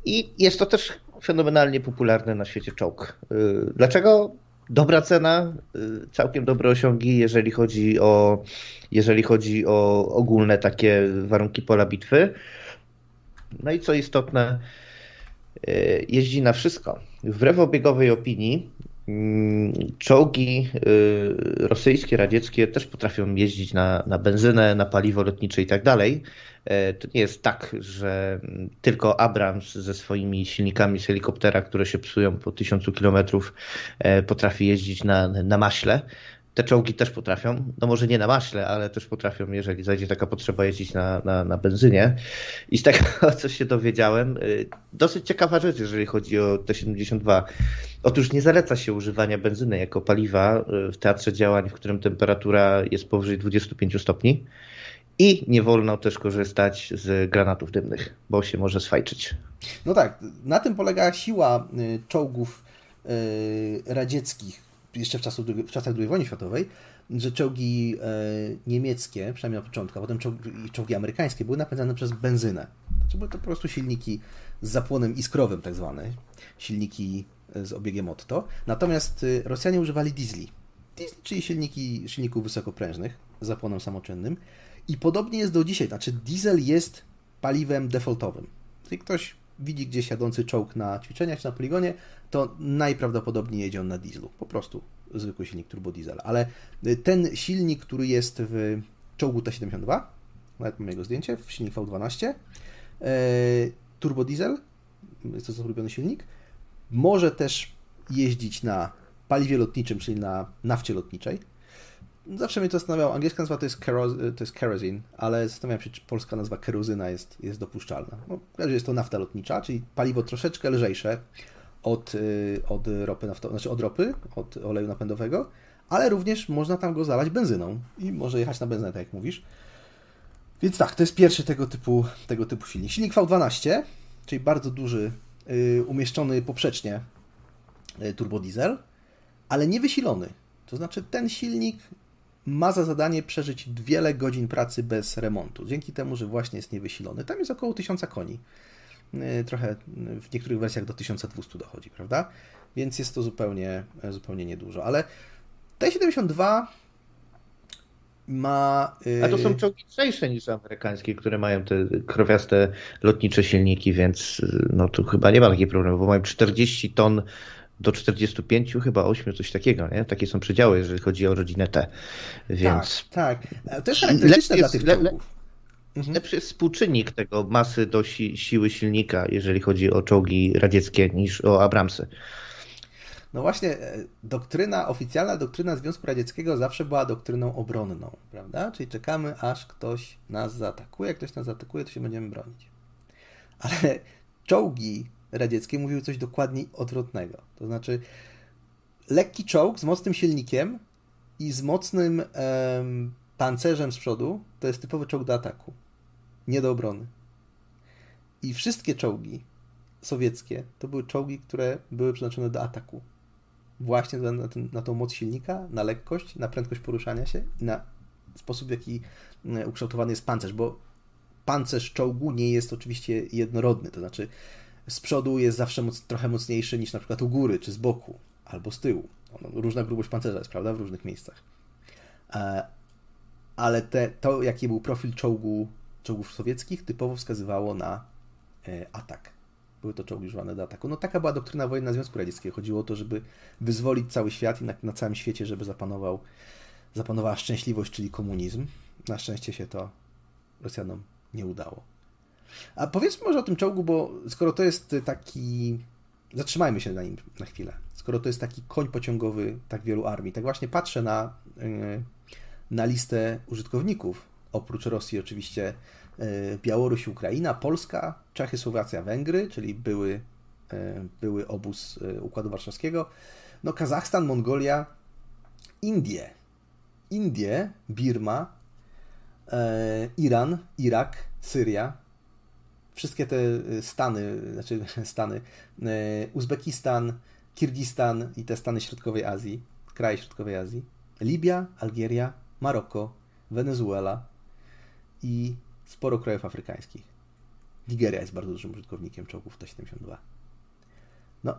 i jest to też fenomenalnie popularny na świecie czołg. Dlaczego? Dobra cena, całkiem dobre osiągi, jeżeli chodzi o jeżeli chodzi o ogólne takie warunki pola bitwy. No i co istotne, e, jeździ na wszystko. Wbrew obiegowej opinii, czołgi e, rosyjskie, radzieckie też potrafią jeździć na, na benzynę, na paliwo lotnicze i tak dalej. E, to nie jest tak, że tylko Abrams ze swoimi silnikami z helikoptera, które się psują po tysiącu kilometrów, potrafi jeździć na, na maśle. Te czołgi też potrafią, no może nie na maśle, ale też potrafią, jeżeli zajdzie taka potrzeba, jeździć na, na, na benzynie. I z tego, (laughs) co się dowiedziałem, y, dosyć ciekawa rzecz, jeżeli chodzi o T-72. Otóż nie zaleca się używania benzyny jako paliwa y, w teatrze działań, w którym temperatura jest powyżej 25 stopni. I nie wolno też korzystać z granatów dymnych, bo się może swajczyć. No tak, na tym polega siła y, czołgów radzieckich jeszcze w, czasu, w czasach II wojny światowej, że czołgi e, niemieckie, przynajmniej na początku, a potem czołgi, czołgi amerykańskie były napędzane przez benzynę. Znaczy były to po prostu silniki z zapłonem iskrowym tak zwane, silniki e, z obiegiem Otto. Natomiast e, Rosjanie używali diesli. Diesli, czyli silniki, silników wysokoprężnych z zapłonem samoczynnym. I podobnie jest do dzisiaj. Znaczy diesel jest paliwem defaultowym. Jeżeli ktoś widzi gdzieś jadący czołg na ćwiczeniach czy na poligonie, to najprawdopodobniej jedzie on na dieslu. Po prostu zwykły silnik turbodiesel. Ale y, ten silnik, który jest w czołgu T-72, nawet mam jego zdjęcie, w silnik V12, yy, turbodiesel, jest to ulubiony silnik, może też jeździć na paliwie lotniczym, czyli na nafcie lotniczej. Zawsze mnie to zastanawiało. Angielska nazwa to jest, keroz, to jest kerosene, ale zastanawiam się, czy polska nazwa kerozyna jest, jest dopuszczalna. No, jest to nafta lotnicza, czyli paliwo troszeczkę lżejsze od, y, od ropy naftowej, znaczy od ropy, od oleju napędowego, ale również można tam go zalać benzyną i może jechać na benzynę, tak jak mówisz. Więc tak, to jest pierwszy tego typu, tego typu silnik. Silnik V12, czyli bardzo duży, y, umieszczony poprzecznie y, turbodiesel, ale nie wysilony. To znaczy ten silnik ma za zadanie przeżyć wiele godzin pracy bez remontu, dzięki temu, że właśnie jest niewysilony. Tam jest około 1000 koni. Y, trochę w niektórych wersjach do 1200 dochodzi, prawda? Więc jest to zupełnie, zupełnie niedużo. Ale T-72 ma... Yy... A to są czołgi lżejsze niż amerykańskie, które mają te krowiaste lotnicze silniki, więc y, no tu chyba nie ma takiego problemu, bo mają 40 ton do 45, chyba 8, coś takiego, nie? Takie są przedziały, jeżeli chodzi o rodzinę T. Więc... Tak, tak. To jest charakterystyczne dla tych czołgów. Mhm. Lepszy jest współczynnik tego masy do si siły silnika, jeżeli chodzi o czołgi radzieckie, niż o Abramsy. No właśnie, e, doktryna, oficjalna doktryna Związku Radzieckiego zawsze była doktryną obronną, prawda? Czyli czekamy, aż ktoś nas zaatakuje, jak ktoś nas zaatakuje, to się będziemy bronić. Ale czołgi radzieckie mówiły coś dokładnie odwrotnego. To znaczy, lekki czołg z mocnym silnikiem i z mocnym em, pancerzem z przodu to jest typowy czołg do ataku nie do obrony. I wszystkie czołgi sowieckie to były czołgi, które były przeznaczone do ataku. Właśnie na, ten, na tą moc silnika, na lekkość, na prędkość poruszania się i na sposób, w jaki ukształtowany jest pancerz, bo pancerz czołgu nie jest oczywiście jednorodny, to znaczy z przodu jest zawsze moc, trochę mocniejszy niż na przykład u góry, czy z boku, albo z tyłu. różna grubość pancerza jest, prawda, w różnych miejscach. E, ale te, to, jaki był profil czołgu czołgów sowieckich typowo wskazywało na e, atak. Były to czołgi używane do ataku. No taka była doktryna wojenna Związku Radzieckiego. Chodziło o to, żeby wyzwolić cały świat i na, na całym świecie, żeby zapanował, zapanowała szczęśliwość, czyli komunizm. Na szczęście się to Rosjanom nie udało. A powiedzmy może o tym czołgu, bo skoro to jest taki. Zatrzymajmy się na nim na chwilę. Skoro to jest taki koń pociągowy tak wielu armii, tak właśnie patrzę na, e, na listę użytkowników oprócz Rosji oczywiście e, Białoruś, Ukraina, Polska, Czechy, Słowacja, Węgry, czyli były, e, były obóz Układu Warszawskiego, no Kazachstan, Mongolia, Indie, Indie, Birma, Iran, Irak, Syria, wszystkie te stany, znaczy (laughs) stany, Uzbekistan, Kirgistan i te stany środkowej Azji, kraje środkowej Azji, Libia, Algieria, Maroko, Wenezuela, i sporo krajów afrykańskich. Nigeria jest bardzo dużym użytkownikiem czołgów T-72. No,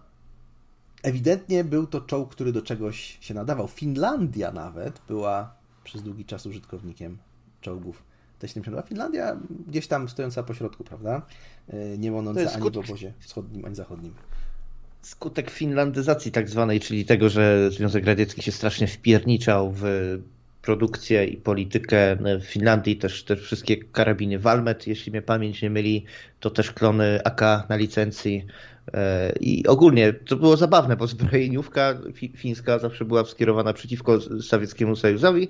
ewidentnie był to czołg, który do czegoś się nadawał. Finlandia nawet była przez długi czas użytkownikiem czołgów T-72. Finlandia gdzieś tam stojąca po środku, prawda? E, nie monąca ani w obozie wschodnim, ani zachodnim skutek finlandyzacji tak zwanej, czyli tego, że Związek Radziecki się strasznie wpierniczał w produkcję i politykę w Finlandii, też te wszystkie karabiny Valmet, jeśli mnie pamięć nie myli, to też klony AK na licencji. E, I ogólnie to było zabawne, bo zbrojeniówka fińska zawsze była skierowana przeciwko Sowieckiemu Sojuzowi,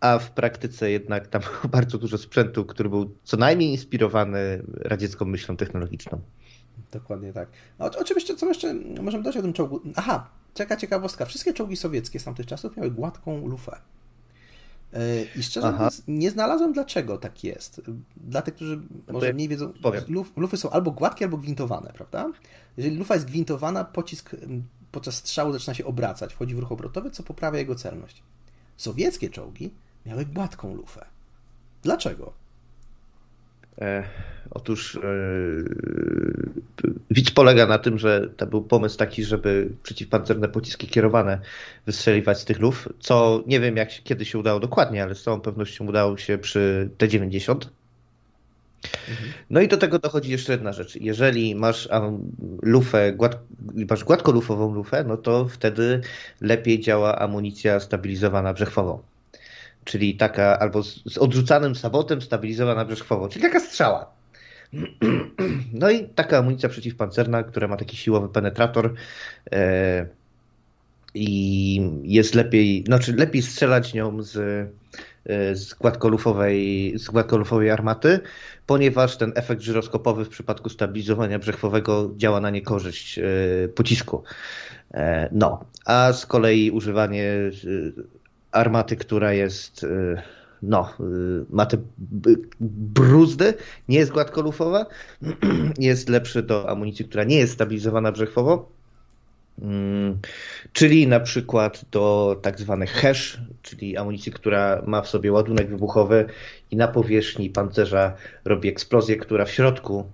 a w praktyce jednak tam (laughs) bardzo dużo sprzętu, który był co najmniej inspirowany radziecką myślą technologiczną. Dokładnie tak. No, oczywiście, co jeszcze możemy dodać o tym czołgu? Aha, czeka ciekawostka. Wszystkie czołgi sowieckie z tamtych czasów miały gładką lufę. E, I szczerze mówiąc, nie znalazłem dlaczego tak jest. Dla tych, którzy no może mniej wiedzą, luf, lufy są albo gładkie, albo gwintowane, prawda? Jeżeli lufa jest gwintowana, pocisk podczas strzału zaczyna się obracać, wchodzi w ruch obrotowy, co poprawia jego celność. Sowieckie czołgi miały gładką lufę. Dlaczego? E, otóż e, widz polega na tym, że to był pomysł taki, żeby przeciwpancerne pociski kierowane wystrzeliwać z tych luf, co nie wiem jak kiedy się udało dokładnie, ale z całą pewnością udało się przy T-90. Mhm. No i do tego dochodzi jeszcze jedna rzecz. Jeżeli masz lufę, gład, masz gładkolufową lufę, no to wtedy lepiej działa amunicja stabilizowana brzechwową czyli taka albo z, z odrzucanym sabotem stabilizowana brzechwowo, czyli taka strzała. (clears throat) No i taka amunicja przeciwpancerna, która ma taki siłowy penetrator e, i jest lepiej, znaczy lepiej strzelać nią z, e, z, gładkolufowej, z gładkolufowej armaty, ponieważ ten efekt żyroskopowy w przypadku stabilizowania brzechwowego działa na niekorzyść e, pocisku. E, no, a z kolei używanie armaty, która jest y, no, y, ma te bruzdy, nie jest gładkolufowa, (clears throat) jest lepszy do amunicji, która nie jest stabilizowana brzechwowo, mm, czyli na przykład do tak zwanych hash, czyli amunicji, która ma w sobie ładunek wybuchowy i na powierzchni pancerza robi eksplozję, która w środku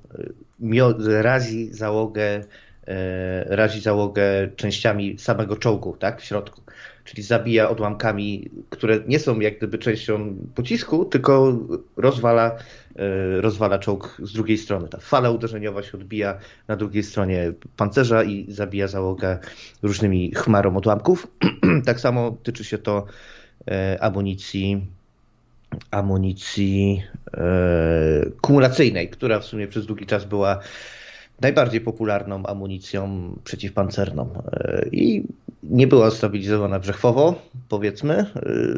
y, razi załogę, razi załogę częściami samego czołgu, tak, w środku czyli zabija odłamkami, które nie są jak gdyby częścią pocisku, tylko rozwala, e, rozwala czołg z drugiej strony. Ta fala uderzeniowa się odbija na drugiej stronie pancerza i zabija załogę różnymi chmarą odłamków. (clears throat) tak samo tyczy się to e, amunicji amunicji e, kumulacyjnej, która w sumie przez długi czas była najbardziej popularną amunicją przeciwpancerną i nie była stabilizowana brzechwowo, powiedzmy, e,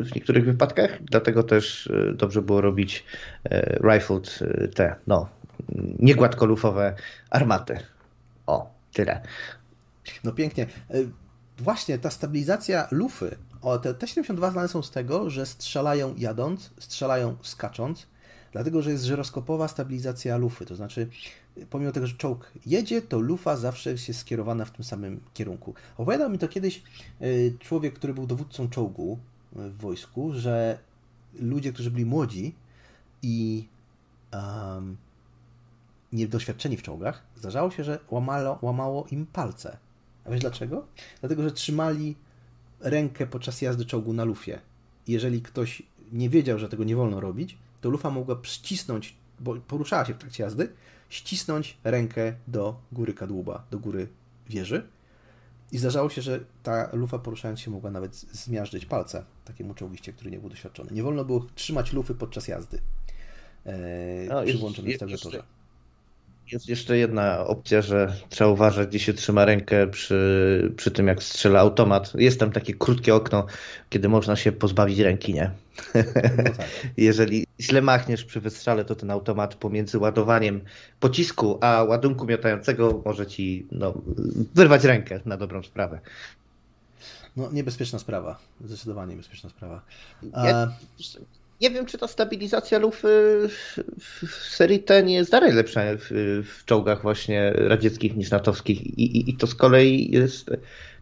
w niektórych wypadkach, dlatego też e, dobrze było robić e, rifled te, no, niegładkolufowe armaty. O, tyle. No pięknie. Właśnie ta stabilizacja lufy, o, te T-72 znane są z tego, że strzelają jadąc, strzelają skacząc, dlatego że jest żyroskopowa stabilizacja lufy, to znaczy pomimo tego, że czołg jedzie, to lufa zawsze jest skierowana w tym samym kierunku. Opowiadał mi to kiedyś y, człowiek, który był dowódcą czołgu y, w wojsku, że ludzie, którzy byli młodzi i um, niedoświadczeni w czołgach, zdarzało się, że łamalo, łamało im palce. A wiesz dlaczego? Dlatego, że trzymali rękę podczas jazdy czołgu na lufie. Jeżeli ktoś nie wiedział, że tego nie wolno robić, to lufa mogła przycisnąć, bo poruszała się w trakcie jazdy, ścisnąć rękę do góry kadłuba, do góry wieży. I zdarzało się, że ta lufa poruszając się mogła nawet zmiażdżyć palce takiemu czołgiście, który nie był doświadczony. Nie wolno było trzymać lufy podczas jazdy e, no, przy włączonym stabilizatorze. Jest jeszcze jedna opcja, że trzeba uważać, gdzie się trzyma rękę przy, przy tym, jak strzela automat. Jest tam takie krótkie okno, kiedy można się pozbawić ręki, nie? No tak. (laughs) Jeżeli źle machniesz przy wystrzale, to ten automat pomiędzy ładowaniem pocisku a ładunku miotającego może ci no, wyrwać rękę na dobrą sprawę. No, niebezpieczna sprawa. Zdecydowanie niebezpieczna sprawa. A nie wiem, czy ta stabilizacja lufy w serii T nie jest dalej lepsza w, w czołgach właśnie radzieckich niż natowskich I, i, i to z kolei jest,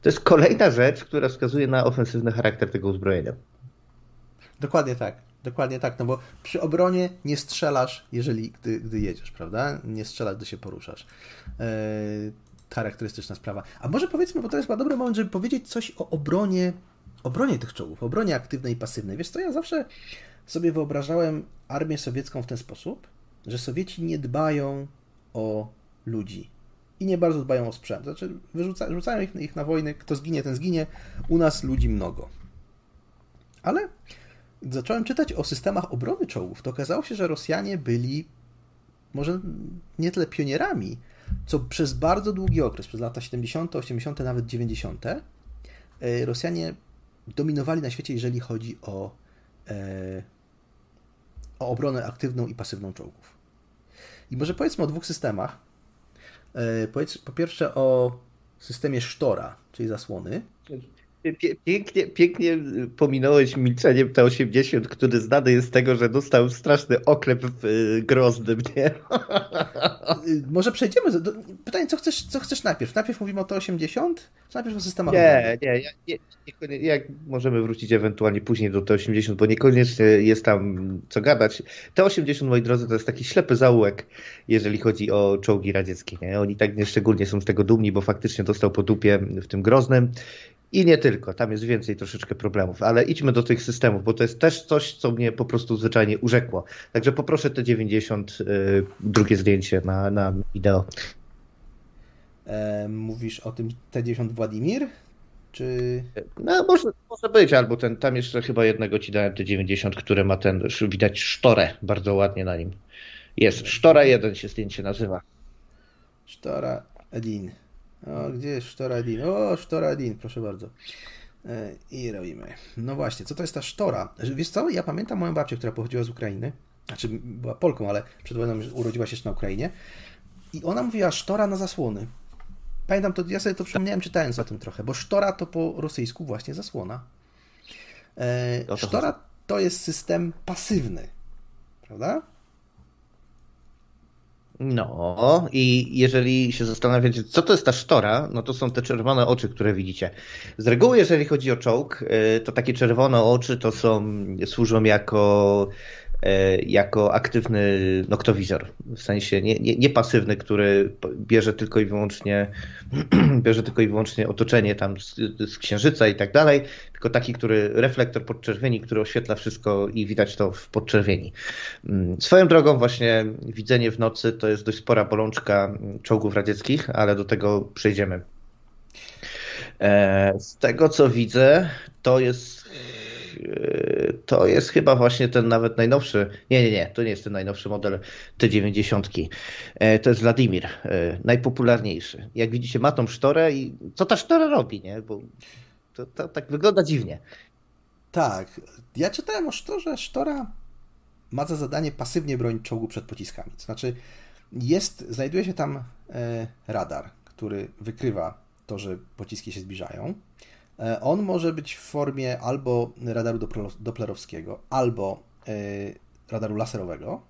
to jest kolejna rzecz, która wskazuje na ofensywny charakter tego uzbrojenia. Dokładnie tak. Dokładnie tak, no bo przy obronie nie strzelasz, jeżeli gdy, gdy jedziesz, prawda? Nie strzelasz, gdy się poruszasz. Yy, charakterystyczna sprawa. A może powiedzmy, bo to jest chyba dobry moment, żeby powiedzieć coś o obronie, obronie tych czołgów, obronie aktywnej i pasywnej. Wiesz co, ja zawsze sobie wyobrażałem armię sowiecką w ten sposób, że Sowieci nie dbają o ludzi i nie bardzo dbają o sprzęt. Znaczy, wyrzuca, rzucają ich, ich na wojnę, kto zginie, ten zginie. U nas ludzi mnogo. Ale zacząłem czytać o systemach obrony czołgów, to okazało się, że Rosjanie byli może nie tyle pionierami, co przez bardzo długi okres, przez lata 70., 80., nawet 90., e, Rosjanie dominowali na świecie, jeżeli chodzi o, e, o obronę aktywną i pasywną czołgów. I może powiedzmy o dwóch systemach. E, po pierwsze o systemie sztora, czyli zasłony. Pięknie, pięknie pominąłeś milczeniem T80, który znany jest z tego, że dostał straszny oklep w y, Groznym, nie? (laughs) Y, może przejdziemy. Do... Pytanie, co chcesz, co chcesz najpierw? Najpierw mówimy o T80, czy najpierw o systemach Nie, nie, nie, nie, jak możemy wrócić ewentualnie później do T80, bo niekoniecznie jest tam co gadać. T80, moi drodzy, to jest taki ślepy zaułek, jeżeli chodzi o czołgi radzieckie. Nie? Oni tak nieszczególnie są z tego dumni, bo faktycznie dostał po dupie w tym Groznym. I nie tylko, tam jest więcej troszeczkę problemów, ale idźmy do tych systemów, bo to jest też coś, co mnie po prostu zwyczajnie urzekło. Także poproszę te 90, y, drugie zdjęcie na, na wideo. E, mówisz o tym T90 Władimir? Czy... No, może, może być, albo ten, tam jeszcze chyba jednego ci dałem, T90, które ma ten, widać sztorę bardzo ładnie na nim. Jest, sztora 1 się zdjęcie nazywa. Sztora Edin. O, gdzie jest Sztoradin? O, Sztoradin, proszę bardzo. E, I robimy. No właśnie, co to jest ta sztora? Wiesz co, ja pamiętam moją babcię, która pochodziła z Ukrainy. Znaczy, była Polką, ale przed wojną urodziła się jeszcze na Ukrainie. I ona mówiła sztora na zasłony. Pamiętam to, ja sobie to przypomniałem czytając o tym trochę, bo sztora to po rosyjsku właśnie zasłona. E, sztora to jest system pasywny, prawda? No i jeżeli się zastanawiacie, co to jest ta sztora, no to są te czerwone oczy, które widzicie. Z reguły, jeżeli chodzi o czołg, y, to takie czerwone oczy to są, służą jako jako aktywny noktowizor. W sensie nie, nie, nie, pasywny, który bierze tylko i wyłącznie (clears throat) bierze tylko i wyłącznie otoczenie tam z, z księżyca i tak dalej, tylko taki, który reflektor podczerwieni, który oświetla wszystko i widać to w podczerwieni. Mm, swoją drogą właśnie widzenie w nocy to jest dość spora bolączka czołgów radzieckich, ale do tego przejdziemy. E, z tego co widzę, to jest to jest chyba właśnie ten nawet najnowszy, nie, nie, nie, to nie jest ten najnowszy model T90. E, to jest Wladimir, e, najpopularniejszy. Jak widzicie, ma tą sztorę i co ta sztora robi, nie? Bo to, to tak wygląda dziwnie. Tak. Ja czytałem o sztorze. Sztora ma za zadanie pasywnie bronić czołgu przed pociskami. To znaczy, jest, znajduje się tam e, radar, który wykrywa to, że pociski się zbliżają. E, on może być w formie albo radaru doplerowskiego, albo e, radaru laserowego.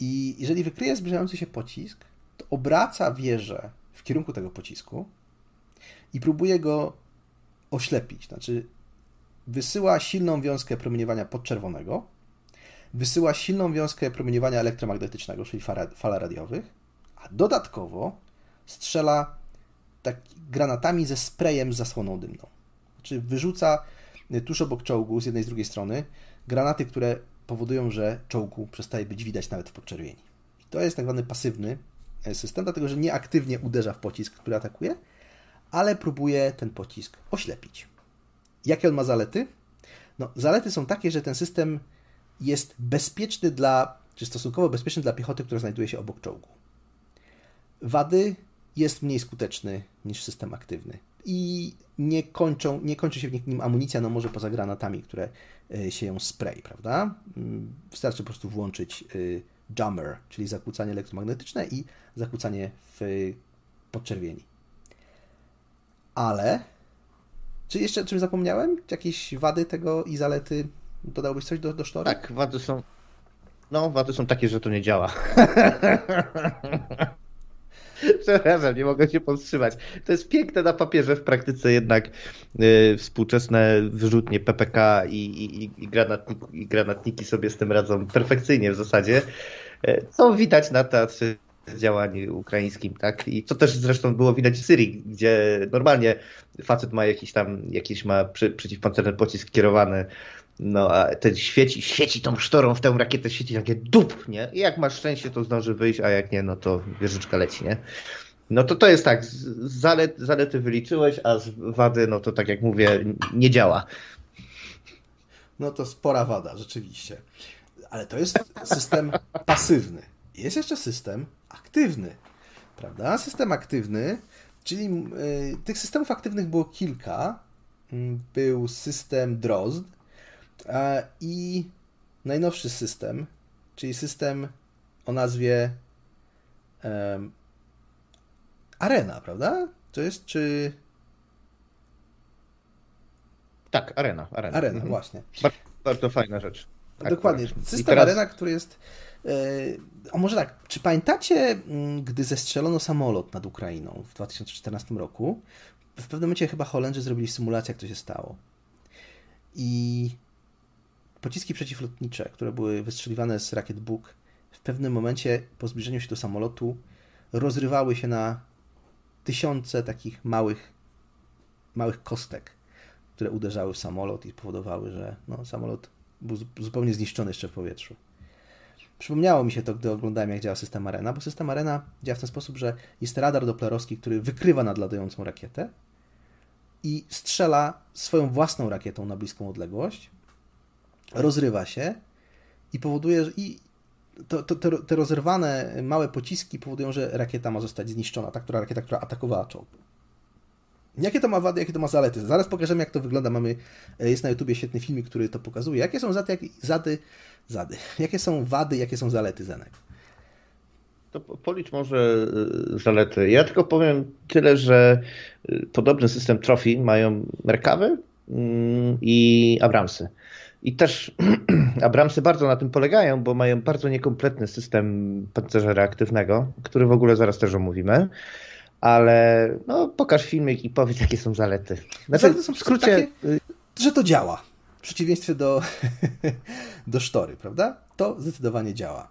I jeżeli wykryje zbliżający się pocisk, to obraca wieżę w kierunku tego pocisku i próbuje go oślepić. Znaczy, wysyła silną wiązkę promieniowania podczerwonego, wysyła silną wiązkę promieniowania elektromagnetycznego, czyli fal radiowych, a dodatkowo strzela tak, granatami ze sprayem z zasłoną dymną. Znaczy wyrzuca y, tuż obok czołgu z jednej i z drugiej strony granaty, które powodują, że czołgu przestaje być widać nawet w podczerwieni. I to jest tak zwany pasywny e, system, dlatego że nieaktywnie uderza w pocisk, który atakuje, ale próbuje ten pocisk oślepić. Jakie on ma zalety? No, zalety są takie, że ten system jest bezpieczny dla, czy stosunkowo bezpieczny dla piechoty, która znajduje się obok czołgu. Wady jest mniej skuteczny niż system aktywny. I nie, kończą, nie kończy się w nim amunicja, no może poza granatami, które e, się ją spray, prawda? Mm, wystarczy po prostu włączyć e, jammer, czyli zakłócanie elektromagnetyczne i zakłócanie w podczerwieni. Ale, czy jeszcze czym zapomniałem? Jakieś wady tego i zalety? Dodałbyś coś do, do sztora? Tak, wady są. No, wady są takie, że to nie działa. (laughs) (laughs) Przepraszam, nie mogę się powstrzymać. To jest piękne na papierze, w praktyce jednak y, współczesne wyrzutnie PPK i, i, i, granatniki, i granatniki sobie z tym radzą perfekcyjnie w zasadzie. Y, co widać na teatrze działań ukraińskim, tak? I co też zresztą było widać w Syrii, gdzie normalnie facet ma jakiś tam, jakiś ma przy, przeciwpancerny pocisk kierowany no, a ten świeci, świeci tą sztorą w tę rakietę, świeci takie dup, nie? I jak masz szczęście, to zdąży wyjść, a jak nie, no to wieżyczka leci, nie? No to to jest tak, zalet, zalety wyliczyłeś, a z wady, no to tak jak mówię, nie działa. no to spora wada, rzeczywiście. Ale to jest system pasywny. Jest jeszcze system aktywny, prawda? System aktywny, czyli y, tych systemów aktywnych było kilka. Mm, był system Drozd i najnowszy system, czyli system o nazwie um, Arena, prawda? To jest czy. Tak, Arena. Arena, arena mhm. właśnie. Bardzo, bardzo fajna rzecz. Dokładnie. System teraz... Arena, który jest. Yy, o może tak, czy pamiętacie, mm, gdy zestrzelono samolot nad Ukrainą w 2014 roku? W pewnym momencie chyba Holendrzy zrobili symulację, jak to się stało. I pociski przeciwlotnicze, które były wystrzeliwane z rakiet Buk, w pewnym momencie po zbliżeniu się do samolotu rozrywały się na tysiące takich małych, małych kostek, które uderzały w samolot i powodowały, że no, samolot był zupełnie zniszczony jeszcze w powietrzu. Przypomniało mi się to, gdy oglądałem, jak działa system Arena, bo system Arena działa w ten sposób, że jest radar doplerowski, który wykrywa nadlatającą rakietę i strzela swoją własną rakietą na bliską odległość, rozrywa się i powoduje, że i to, to, te, te rozerwane małe pociski powodują, że rakieta ma zostać zniszczona, ta która rakieta, która atakowała czołg. Jakie to ma wady, jakie to ma zalety? Zaraz pokażemy, jak to wygląda. Mamy, e, jest na YouTubie świetny filmik, który to pokazuje. Jakie są zady, jak, zady, zady? (laughs) Jakie są wady, jakie są zalety Zenek? To policz może e, zalety. Ja tylko powiem tyle, że e, podobny system trofi mają Merkawy mm, i Abramsy. I też (clears throat) Abramsy bardzo na tym polegają, bo mają bardzo niekompletny system pancerza reaktywnego, który w ogóle zaraz też omówimy. Ale no, pokaż filmik i powiedz, jakie są zalety. Znaczy, zalety są w skrócie, takie, że to działa. W przeciwieństwie do, (laughs) do sztory, prawda? To zdecydowanie działa.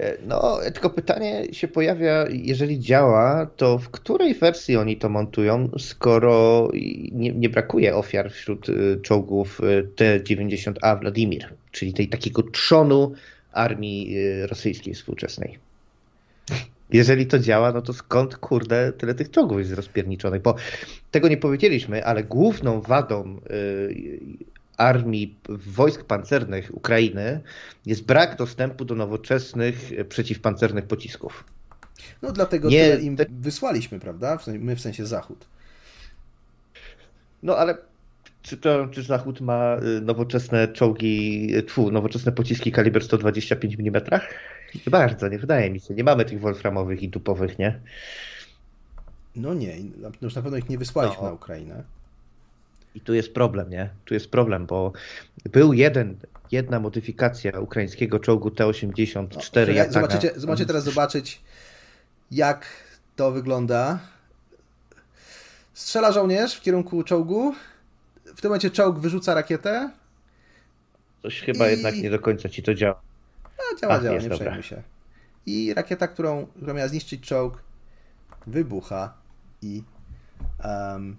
E, no, tylko pytanie się pojawia, jeżeli działa, to w której wersji oni to montują, skoro nie, nie brakuje ofiar wśród y, czołgów y, T-90A Wladimir, czyli tej takiego trzonu armii rosyjskiej współczesnej. Jeżeli to działa, no to skąd, kurde, tyle tych czołgów jest rozpierniczonych? Bo tego nie powiedzieliśmy, ale główną wadą armii wojsk pancernych Ukrainy jest brak dostępu do nowoczesnych e, przeciwpancernych pocisków. No dlatego Nie, tyle im wysłaliśmy, prawda? My w sensie Zachód. No ale czy, to, czy Zachód ma e, nowoczesne czołgi, e, tfu, nowoczesne pociski kaliber 125 mm? Nie bardzo, nie wydaje mi się. Nie mamy tych wolframowych i dupowych, nie? No nie, już na pewno ich nie wysłaliśmy no. na Ukrainę. I tu jest problem, nie? Tu jest problem, bo był jeden, jedna modyfikacja ukraińskiego czołgu T-84. No, zobaczycie, zobaczycie teraz zobaczyć, jak to wygląda. Strzela żołnierz w kierunku czołgu. W tym momencie czołg wyrzuca rakietę. Coś chyba i... jednak nie do końca ci to działa. A, działa, Ach, działa, nie przejmuj się. I rakieta, którą, która miała zniszczyć czołg, wybucha i um,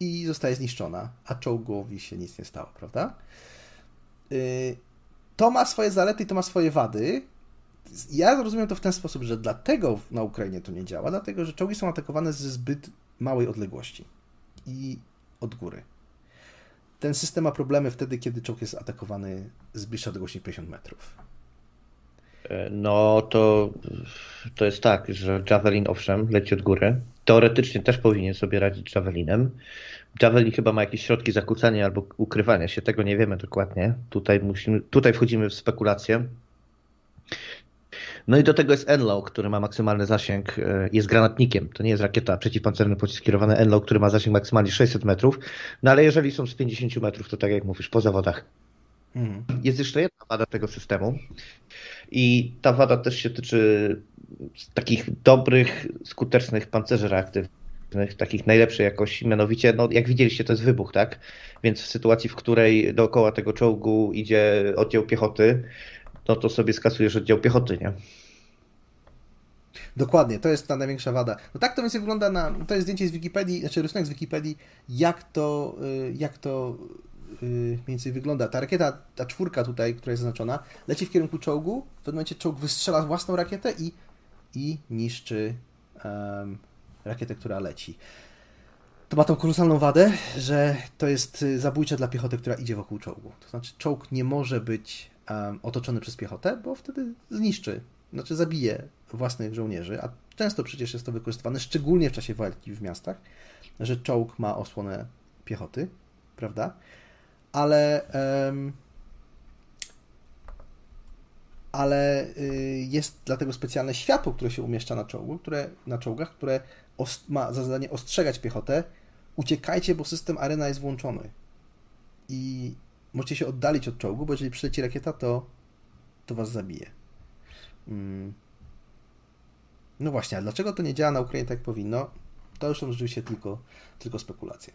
i zostaje zniszczona, a czołgowi się nic nie stało, prawda? Y, to ma swoje zalety i to ma swoje wady. Ja rozumiem to w ten sposób, że dlatego na Ukrainie to nie działa, dlatego że czołgi są atakowane ze zbyt małej odległości i od góry. Ten system ma problemy wtedy, kiedy czołg jest atakowany z bliższej odległości 50 metrów. E, no to, to jest tak, że Javelin owszem leci od góry. Teoretycznie też powinien sobie radzić Javelinem. Javelin chyba ma jakieś środki zakłócania albo ukrywania się, tego nie wiemy dokładnie. Tutaj, musimy, tutaj wchodzimy w spekulację. No i do tego jest Enlow, który ma maksymalny zasięg, e, jest granatnikiem. To nie jest rakieta przeciwpancerny pocisk kierowany Enlow, który ma zasięg maksymalnie 600 metrów. No ale jeżeli są z 50 metrów, to tak jak mówisz, po zawodach. Mhm. Jest jeszcze jedna wada tego systemu. I ta wada też się tyczy takich dobrych, skutecznych pancerzy reaktywnych, takich najlepszej jakości, mianowicie, no jak widzieliście, to jest wybuch, tak? Więc w sytuacji, w której dookoła tego czołgu idzie oddział piechoty, no to sobie skasujesz oddział piechoty, nie? Dokładnie, to jest ta największa wada. No tak to więc wygląda na. To jest zdjęcie z Wikipedii, znaczy rysunek z Wikipedii, jak to, y, jak to mniej więcej wygląda. Ta rakieta, ta czwórka tutaj, która jest zaznaczona, leci w kierunku czołgu. W pewnym momencie czołg wystrzela własną rakietę i, i niszczy um, rakietę, która leci. to ma tą kolosalną wadę, że to jest y, zabójcze dla piechoty, która idzie wokół czołgu. To znaczy, czołg nie może być um, otoczony przez piechotę, bo wtedy zniszczy, znaczy zabije własnych żołnierzy, a często przecież jest to wykorzystywane, szczególnie w czasie walki w miastach, że czołg ma osłonę piechoty, prawda? Ale ale y, jest dlatego specjalne światło, które się umieszcza na czołgu, które, na czołgach, które ma za zadanie ostrzegać piechotę, uciekajcie, bo system arena jest włączony. I możecie się oddalić od czołgu, bo jeżeli przyleci rakieta, to, to was zabije. Mm. No właśnie, a dlaczego to nie działa na Ukrainie tak powinno? To już są rzeczywiście tylko, tylko spekulacje.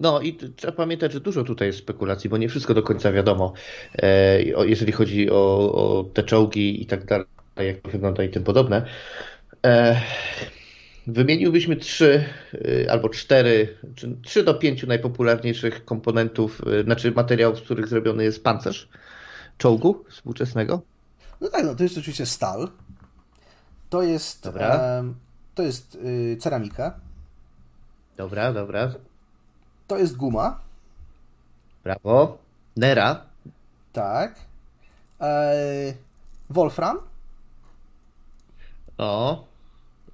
No i trzeba pamiętać, że dużo tutaj jest spekulacji, bo nie wszystko do końca wiadomo, e, jeżeli chodzi o, o te czołgi i tak dalej, jak to wygląda i tym podobne. E, wymieniłbyśmy trzy e, albo cztery, czy trzy do pięciu najpopularniejszych komponentów, znaczy materiałów, z których zrobiony jest pancerz czołgu współczesnego. No tak, no to jest oczywiście stal. To jest, dobra. to jest y, ceramika. Dobra, dobra. To jest guma. Brawo. Nera. Tak. Eee, Wolfram. O.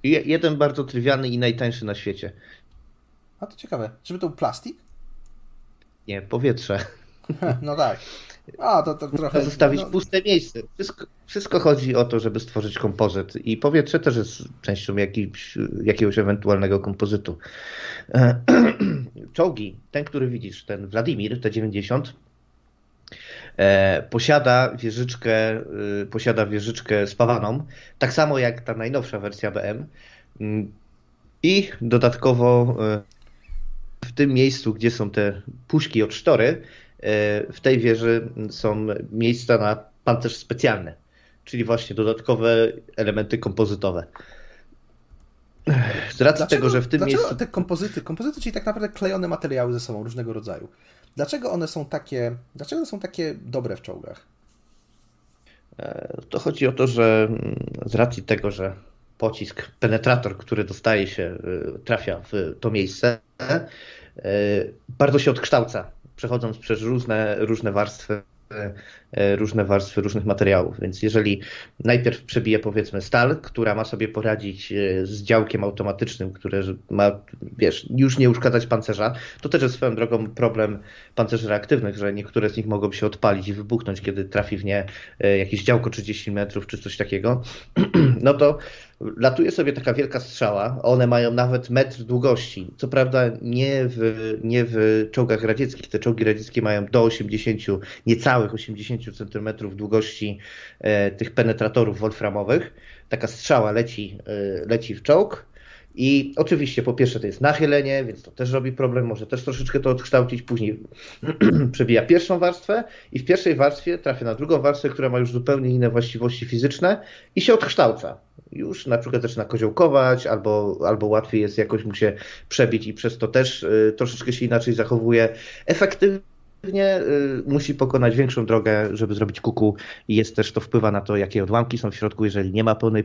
jeden bardzo trywialny i najtańszy na świecie. A to ciekawe. Żeby to był plastik? Nie, powietrze. (laughs) No tak. A, to, to trochę... Zostawić no... puste miejsce. Wszystko, wszystko chodzi o to, żeby stworzyć kompozyt. I powietrze też jest częścią jakiegoś, ewentualnego kompozytu. (clears throat) Czołgi, ten, który widzisz, ten Wladimir T-90, e, posiada wieżyczkę, e, posiada wieżyczkę spawaną, tak samo jak ta najnowsza wersja BM. Mm, I dodatkowo e, w tym miejscu, gdzie są te puszki od sztory, w tej wieży są miejsca na pancerz specjalny, czyli właśnie dodatkowe elementy kompozytowe. Z racji dlaczego, tego, że w tym dlaczego miejscu... te kompozyty, kompozyty, czyli tak naprawdę klejone materiały ze sobą różnego rodzaju. Dlaczego one są takie, dlaczego one są takie dobre w czołgach? E, to chodzi o to, że mm, z racji tego, że pocisk, penetrator, który dostaje się, y, trafia w to miejsce, e, bardzo się odkształca, przechodząc przez różne, różne warstwy różne warstwy różnych materiałów. Więc jeżeli najpierw przebije powiedzmy stal, która ma sobie poradzić e, z działkiem automatycznym, które ma, wiesz, już nie uszkadzać pancerza, to też jest swoją drogą problem pancerzy reaktywnych, że niektóre z nich mogą się odpalić i wybuchnąć, kiedy trafi w nie e, jakieś działko 30 metrów czy coś takiego, (clears throat) no to latuje sobie taka wielka strzała, one mają nawet metr długości. Co prawda nie w, nie w czołgach radzieckich, te czołgi radzieckie mają do 80, niecałych 80 cm długości e, tych penetratorów wolframowych. Taka strzała leci, e, leci w czołg. I oczywiście po pierwsze to jest nachylenie, więc to też robi problem, może też troszeczkę to odkształcić, później (clears throat) przebija pierwszą warstwę i w pierwszej warstwie trafia na drugą warstwę, która ma już zupełnie inne właściwości fizyczne i się odkształca. Już na przykład zaczyna koziołkować, albo, albo łatwiej jest jakoś mu się przebić i przez to też y, troszeczkę się inaczej zachowuje. Efektywnie pewnie y, musi pokonać większą drogę, żeby zrobić kuku i jest też to wpływa na to, jakie odłamki są w środku, jeżeli nie ma pełnej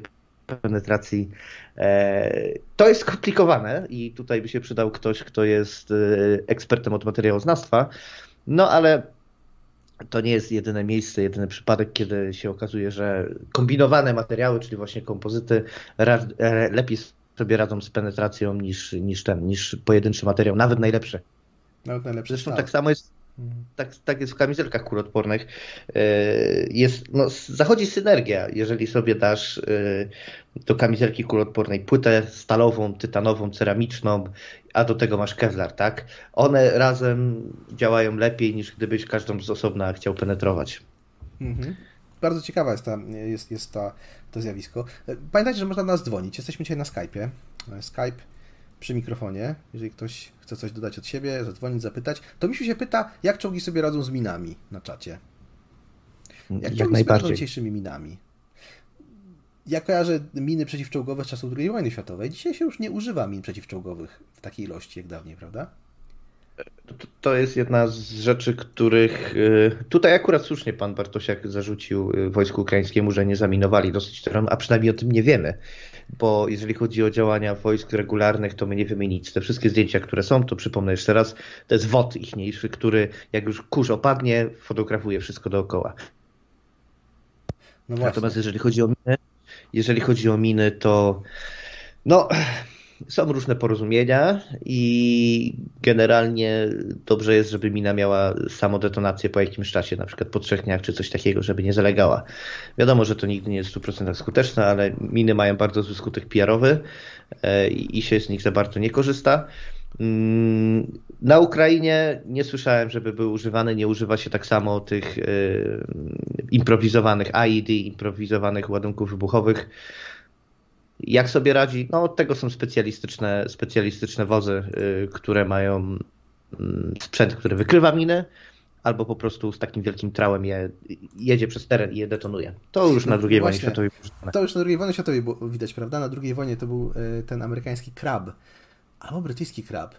penetracji. E, to jest skomplikowane i tutaj by się przydał ktoś, kto jest y, ekspertem od materiałoznawstwa, no ale to nie jest jedyne miejsce, jedyny przypadek, kiedy się okazuje, że kombinowane materiały, czyli właśnie kompozyty, lepiej sobie radzą z penetracją niż, niż ten, niż pojedynczy materiał, nawet najlepszy. Nawet najlepszy. Zresztą tak, tak samo jest tak, tak jest w kamizelkach kuloodpornych. E, jest, no, zachodzi synergia, jeżeli sobie dasz e, do kamizelki kuloodpornej płytę stalową, tytanową, ceramiczną, a do tego masz Kevlar, tak? One razem działają lepiej niż gdybyś każdą z osobna chciał penetrować. Mhm. Bardzo ciekawa jest, ta, jest, jest ta, to zjawisko. E, pamiętajcie, że można nas dzwonić. Jesteśmy dzisiaj na Skype'ie. Skype przy mikrofonie, jeżeli ktoś chce coś dodać od siebie, zadzwonić, zapytać, to Misiu się pyta, jak czołgi sobie radzą z minami na czacie. Jak, jak czołgi sobie dzisiejszymi minami? Ja kojarzę miny przeciwczołgowe z czasów II wojny światowej. Dzisiaj się już nie używa min przeciwczołgowych w takiej ilości jak dawniej, prawda? To jest jedna z rzeczy, których y, tutaj akurat słusznie pan Bartosiak zarzucił y, wojsku ukraińskiemu, że nie zaminowali dosyć terenu, a przynajmniej o tym nie wiemy. Bo jeżeli chodzi o działania wojsk regularnych, to my nie wiemy nic. Te wszystkie zdjęcia, które są, to przypomnę jeszcze raz, to jest WOT ichniejszy, który jak już kurz opadnie, fotografuje wszystko dookoła. No Natomiast jeżeli chodzi o miny, jeżeli chodzi o miny, to no, są różne porozumienia i generalnie dobrze jest, żeby mina miała samodetonację po jakimś czasie, na przykład po trzech dniach czy coś takiego, żeby nie zalegała. Wiadomo, że to nigdy nie jest w 100% skuteczne, ale miny mają bardzo zły skutek PR-owy e, i się z nich za bardzo nie korzysta. Mm, na Ukrainie nie słyszałem, żeby były używane. Nie używa się tak samo tych e, improwizowanych AID, improwizowanych ładunków wybuchowych. Jak sobie radzi? No od tego są specjalistyczne, specjalistyczne wozy, y, które mają mm, sprzęt, który wykrywa miny, albo po prostu z takim wielkim trałem je, jedzie przez teren i je detonuje. To już na II wojnie światowej To już na II wojnie światowej było widać, prawda? Na II wojnie to był y, ten amerykański krab, albo brytyjski krab,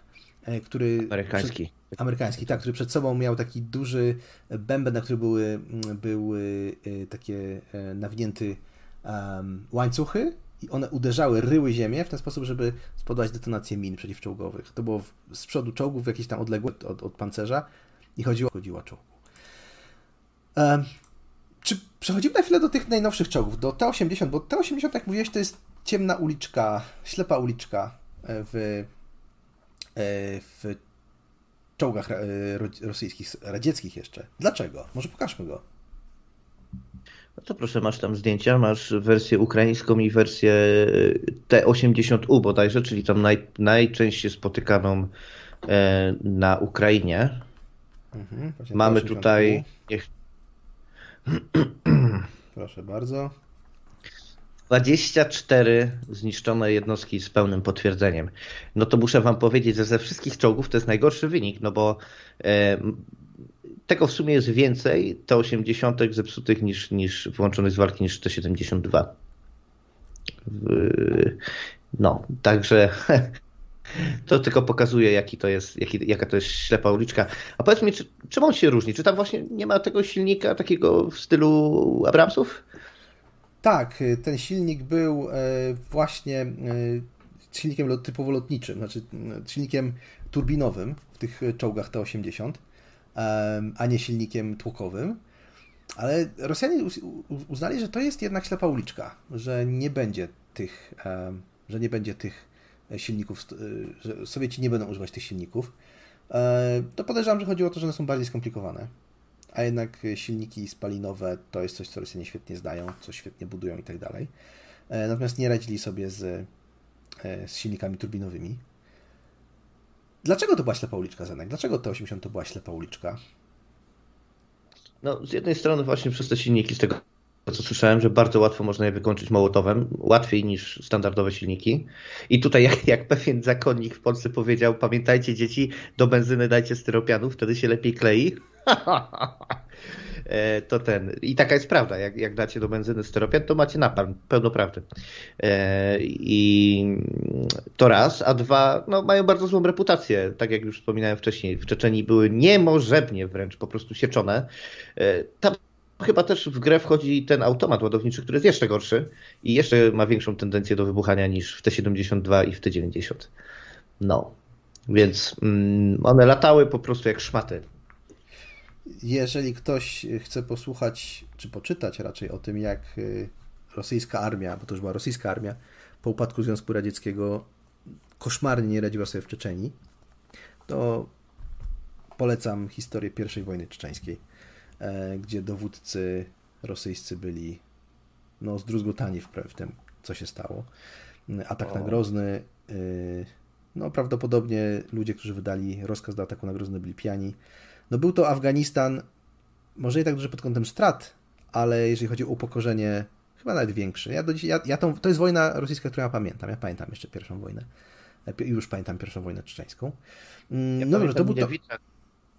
y, który... Amerykański. Przed, amerykański, tak, który przed sobą miał taki duży bęben, na który były, były takie nawinięty um, łańcuchy i one uderzały, ryły ziemię w ten sposób, żeby spowodować detonację min przeciwczołgowych. To było z przodu czołgów w jakiejś tam odległości od, od pancerza i chodziło, chodziło czołgu. Um, czy przechodzimy na chwilę do tych najnowszych czołgów, do T-80, bo T-80, jak mówiłeś, to jest ciemna uliczka, ślepa uliczka w, e, w czołgach e, rosyjskich, radzieckich jeszcze. Dlaczego? Może pokażmy go. No to proszę, masz tam zdjęcia, masz wersję ukraińską i wersję e, T80U bodajże, czyli tam naj, najczęściej spotykaną e, na Ukrainie. Mhm, Mamy tutaj... Niech... (clears throat) Proszę bardzo. 24 zniszczone jednostki z pełnym potwierdzeniem. No to muszę wam powiedzieć, że ze wszystkich czołgów to jest najgorszy wynik, no bo e, tego w sumie jest więcej te 80 zepsutych niż, niż włączonych z walki niż te 72. No, także (laughs) to tylko pokazuje, jaki to jest, jaki, jaka to jest ślepa uliczka. A powiedz mi, czy, czym on się różni? Czy tam właśnie nie ma tego silnika takiego w stylu Abramsów? Tak, ten silnik był e, właśnie e, silnikiem typowo lotniczym, znaczy silnikiem turbinowym w tych czołgach T-80 a nie silnikiem tłokowym. Ale Rosjanie uznali, że to jest jednak ślepa uliczka, że nie będzie tych, że nie będzie tych silników, że Sowieci nie będą używać tych silników. To podejrzewam, że chodzi o to, że one są bardziej skomplikowane. A jednak silniki spalinowe to jest coś, co Rosjanie świetnie zdają, co świetnie budują i tak dalej. E, natomiast nie radzili sobie z, e, z silnikami turbinowymi. Dlaczego to była ślepa uliczka, Zenek? Dlaczego T80 to była ślepa uliczka? No, z jednej strony właśnie przez te silniki, z tego co słyszałem, że bardzo łatwo można je wykończyć mołotowem, łatwiej niż standardowe silniki. I tutaj, jak, jak pewien zakonnik w Polsce powiedział, pamiętajcie dzieci, do benzyny dajcie styropianu, wtedy się lepiej klei. (laughs) E, to ten. I taka jest prawda. Jak, jak dacie do benzyny styropian, to macie napalm. Pełno prawdy. E, I to raz. A dwa, no, mają bardzo złą reputację. Tak jak już wspominałem wcześniej, w Czeczeni były niemożebnie wręcz po prostu sieczone. E, tam chyba też w grę wchodzi ten automat ładowniczy, który jest jeszcze gorszy i jeszcze ma większą tendencję do wybuchania niż w T72 i w T90. No. Więc mm, one latały po prostu jak szmaty. Jeżeli ktoś chce posłuchać, czy poczytać raczej o tym, jak y, rosyjska armia, bo to już była rosyjska armia, po upadku Związku Radzieckiego koszmarnie nie radziła sobie w Czeczeni, to polecam historię I wojny czeczeńskiej, e, gdzie dowódcy rosyjscy byli no, zdruzgotani w, tym, co się stało. Atak o. na Grozny, y, no prawdopodobnie ludzie, którzy wydali rozkaz do ataku na Grozny byli pijani. No był to Afganistan, może nie tak duży pod kątem strat, ale jeżeli chodzi o upokorzenie, chyba nawet większy. Ja, do dzisiaj, ja, ja tą, to jest wojna rosyjska, którą ja pamiętam. Ja pamiętam jeszcze pierwszą wojnę. Już pamiętam pierwszą wojnę czeczeńską. Mm, ja no dobrze, to był to...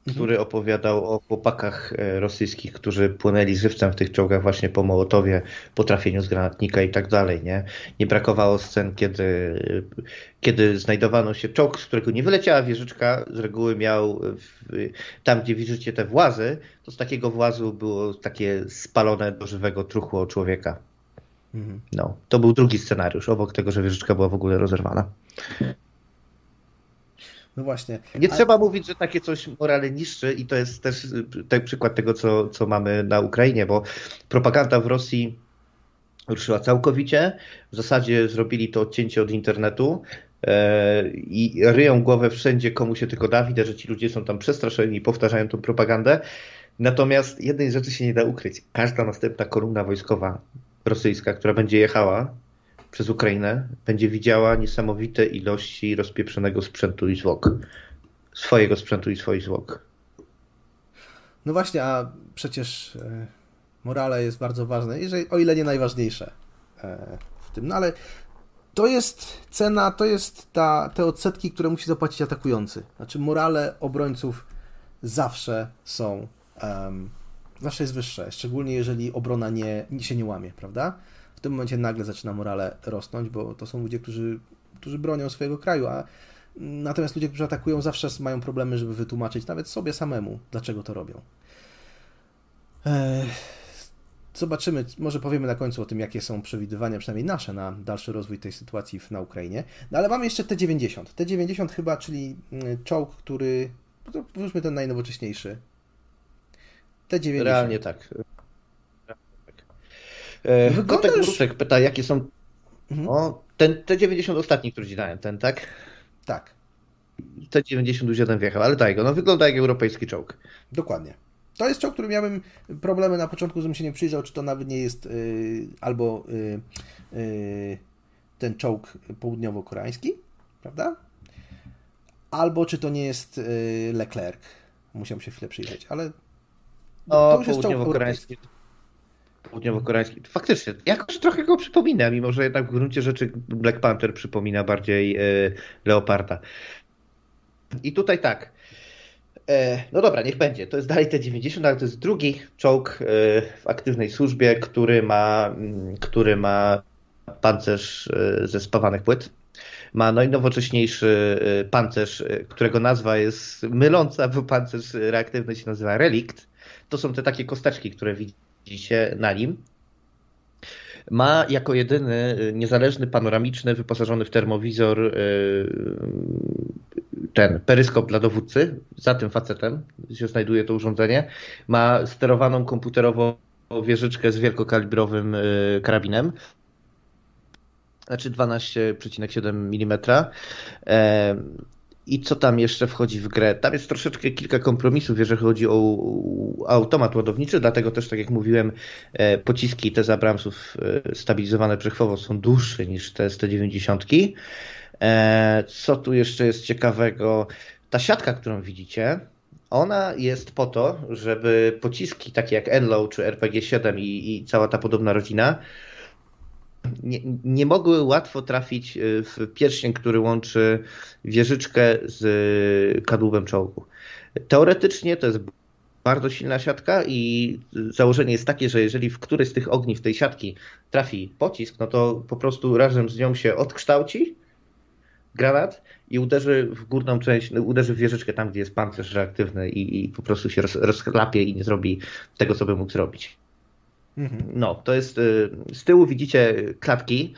Mhm. który opowiadał o chłopakach e, rosyjskich, którzy płynęli żywcem w tych czołgach właśnie po Mołotowie, po trafieniu z granatnika i tak dalej. Nie, nie brakowało scen, kiedy, kiedy znajdowano się czołg, z którego nie wyleciała wieżyczka, z reguły miał w, tam, gdzie widzicie te włazy, to z takiego włazu było takie spalone do żywego truchło człowieka. Mhm. No, to był drugi scenariusz, obok tego, że wieżyczka była w ogóle rozerwana. No właśnie. Nie A... trzeba mówić, że takie coś morale niszczy i to jest też ten przykład tego, co, co mamy na Ukrainie, bo propaganda w Rosji ruszyła całkowicie. W zasadzie zrobili to odcięcie od internetu e, i ryją głowę wszędzie, komu się tylko da. Widać, że ci ludzie są tam przestraszeni i powtarzają tą propagandę. Natomiast jednej rzeczy się nie da ukryć. Każda następna kolumna wojskowa rosyjska, która będzie jechała przez Ukrainę, będzie widziała niesamowite ilości rozpieprzonego sprzętu i zwłok. Swojego sprzętu i swoich zwłok. No właśnie, a przecież e, morale jest bardzo ważne, jeżeli, o ile nie najważniejsze e, w tym. No ale to jest cena, to jest ta, te odsetki, które musi zapłacić atakujący. Znaczy morale obrońców zawsze są, um, zawsze jest wyższe, szczególnie jeżeli obrona nie, się nie łamie, prawda? W tym momencie nagle zaczyna morale rosnąć, bo to są ludzie, którzy, którzy bronią swojego kraju, a natomiast ludzie, którzy atakują, zawsze mają problemy, żeby wytłumaczyć nawet sobie samemu, dlaczego to robią. Zobaczymy, może powiemy na końcu o tym, jakie są przewidywania, przynajmniej nasze, na dalszy rozwój tej sytuacji na Ukrainie. No ale mamy jeszcze T-90. T-90 chyba, czyli mm, czołg, który, no powiedzmy ten najnowocześniejszy. T-90. Realnie tak. E, Wygląda Kotek już... pyta, jakie są... Mhm. O, ten T-90 ostatni, który ci dałem, ten, tak? Tak. T-90 już jeden wjechał, ale daj go, no wygląda jak europejski czołg. Dokładnie. To jest czołg, który miałem problemy na początku, żebym się nie przyjrzał, czy to nawet nie jest yy, albo yy, yy, ten czołg południowo-koreański, prawda? Albo czy to nie jest y, Leclerc. Musiałem się chwilę przyjrzeć, ale to już jest czołg południowo-koreański. Faktycznie, jakoś trochę go przypomina, mimo że jednak w gruncie rzeczy Black Panther przypomina bardziej y, Leoparda. I tutaj tak, E, no dobra, niech będzie. To jest dalej T-90, ale to jest drugi czołg e, w aktywnej służbie, który ma, mm, który ma pancerz ze spawanych płyt. Ma najnowocześniejszy pancerz, którego nazwa jest myląca, bo pancerz reaktywny się nazywa Relikt. To są te takie kosteczki, które widzicie na nim. Ma jako jedyny niezależny, panoramiczny, wyposażony w termowizor ten peryskop dla dowódcy, za tym facetem się znajduje to urządzenie. Ma sterowaną komputerowo wieżyczkę z wielkokalibrowym y, karabinem. Znaczy 12,7 mm. I co tam jeszcze wchodzi w grę? Tam jest troszeczkę kilka kompromisów, jeżeli chodzi o automat ładowniczy, dlatego też, tak jak mówiłem, e, pociski te z Abramsów e, stabilizowane przechwowo są dłuższe niż te 190. E, co tu jeszcze jest ciekawego? Ta siatka, którą widzicie, ona jest po to, żeby pociski takie jak Enlow czy RPG-7 i, i cała ta podobna rodzina nie, nie, mogły łatwo trafić e, w pierścień, który łączy wieżyczkę z kadłubem czołgu. Teoretycznie to jest bardzo silna siatka i założenie jest takie, że jeżeli w któryś z tych ogni w tej siatki trafi pocisk, no to po prostu razem z nią się odkształci granat i uderzy w górną część, uderzy w wieżyczkę tam, gdzie jest pancerz reaktywny i, i po prostu się roz, rozchlapie i nie zrobi tego, co by mógł zrobić. Mhm. No, to jest y, z tyłu widzicie klatki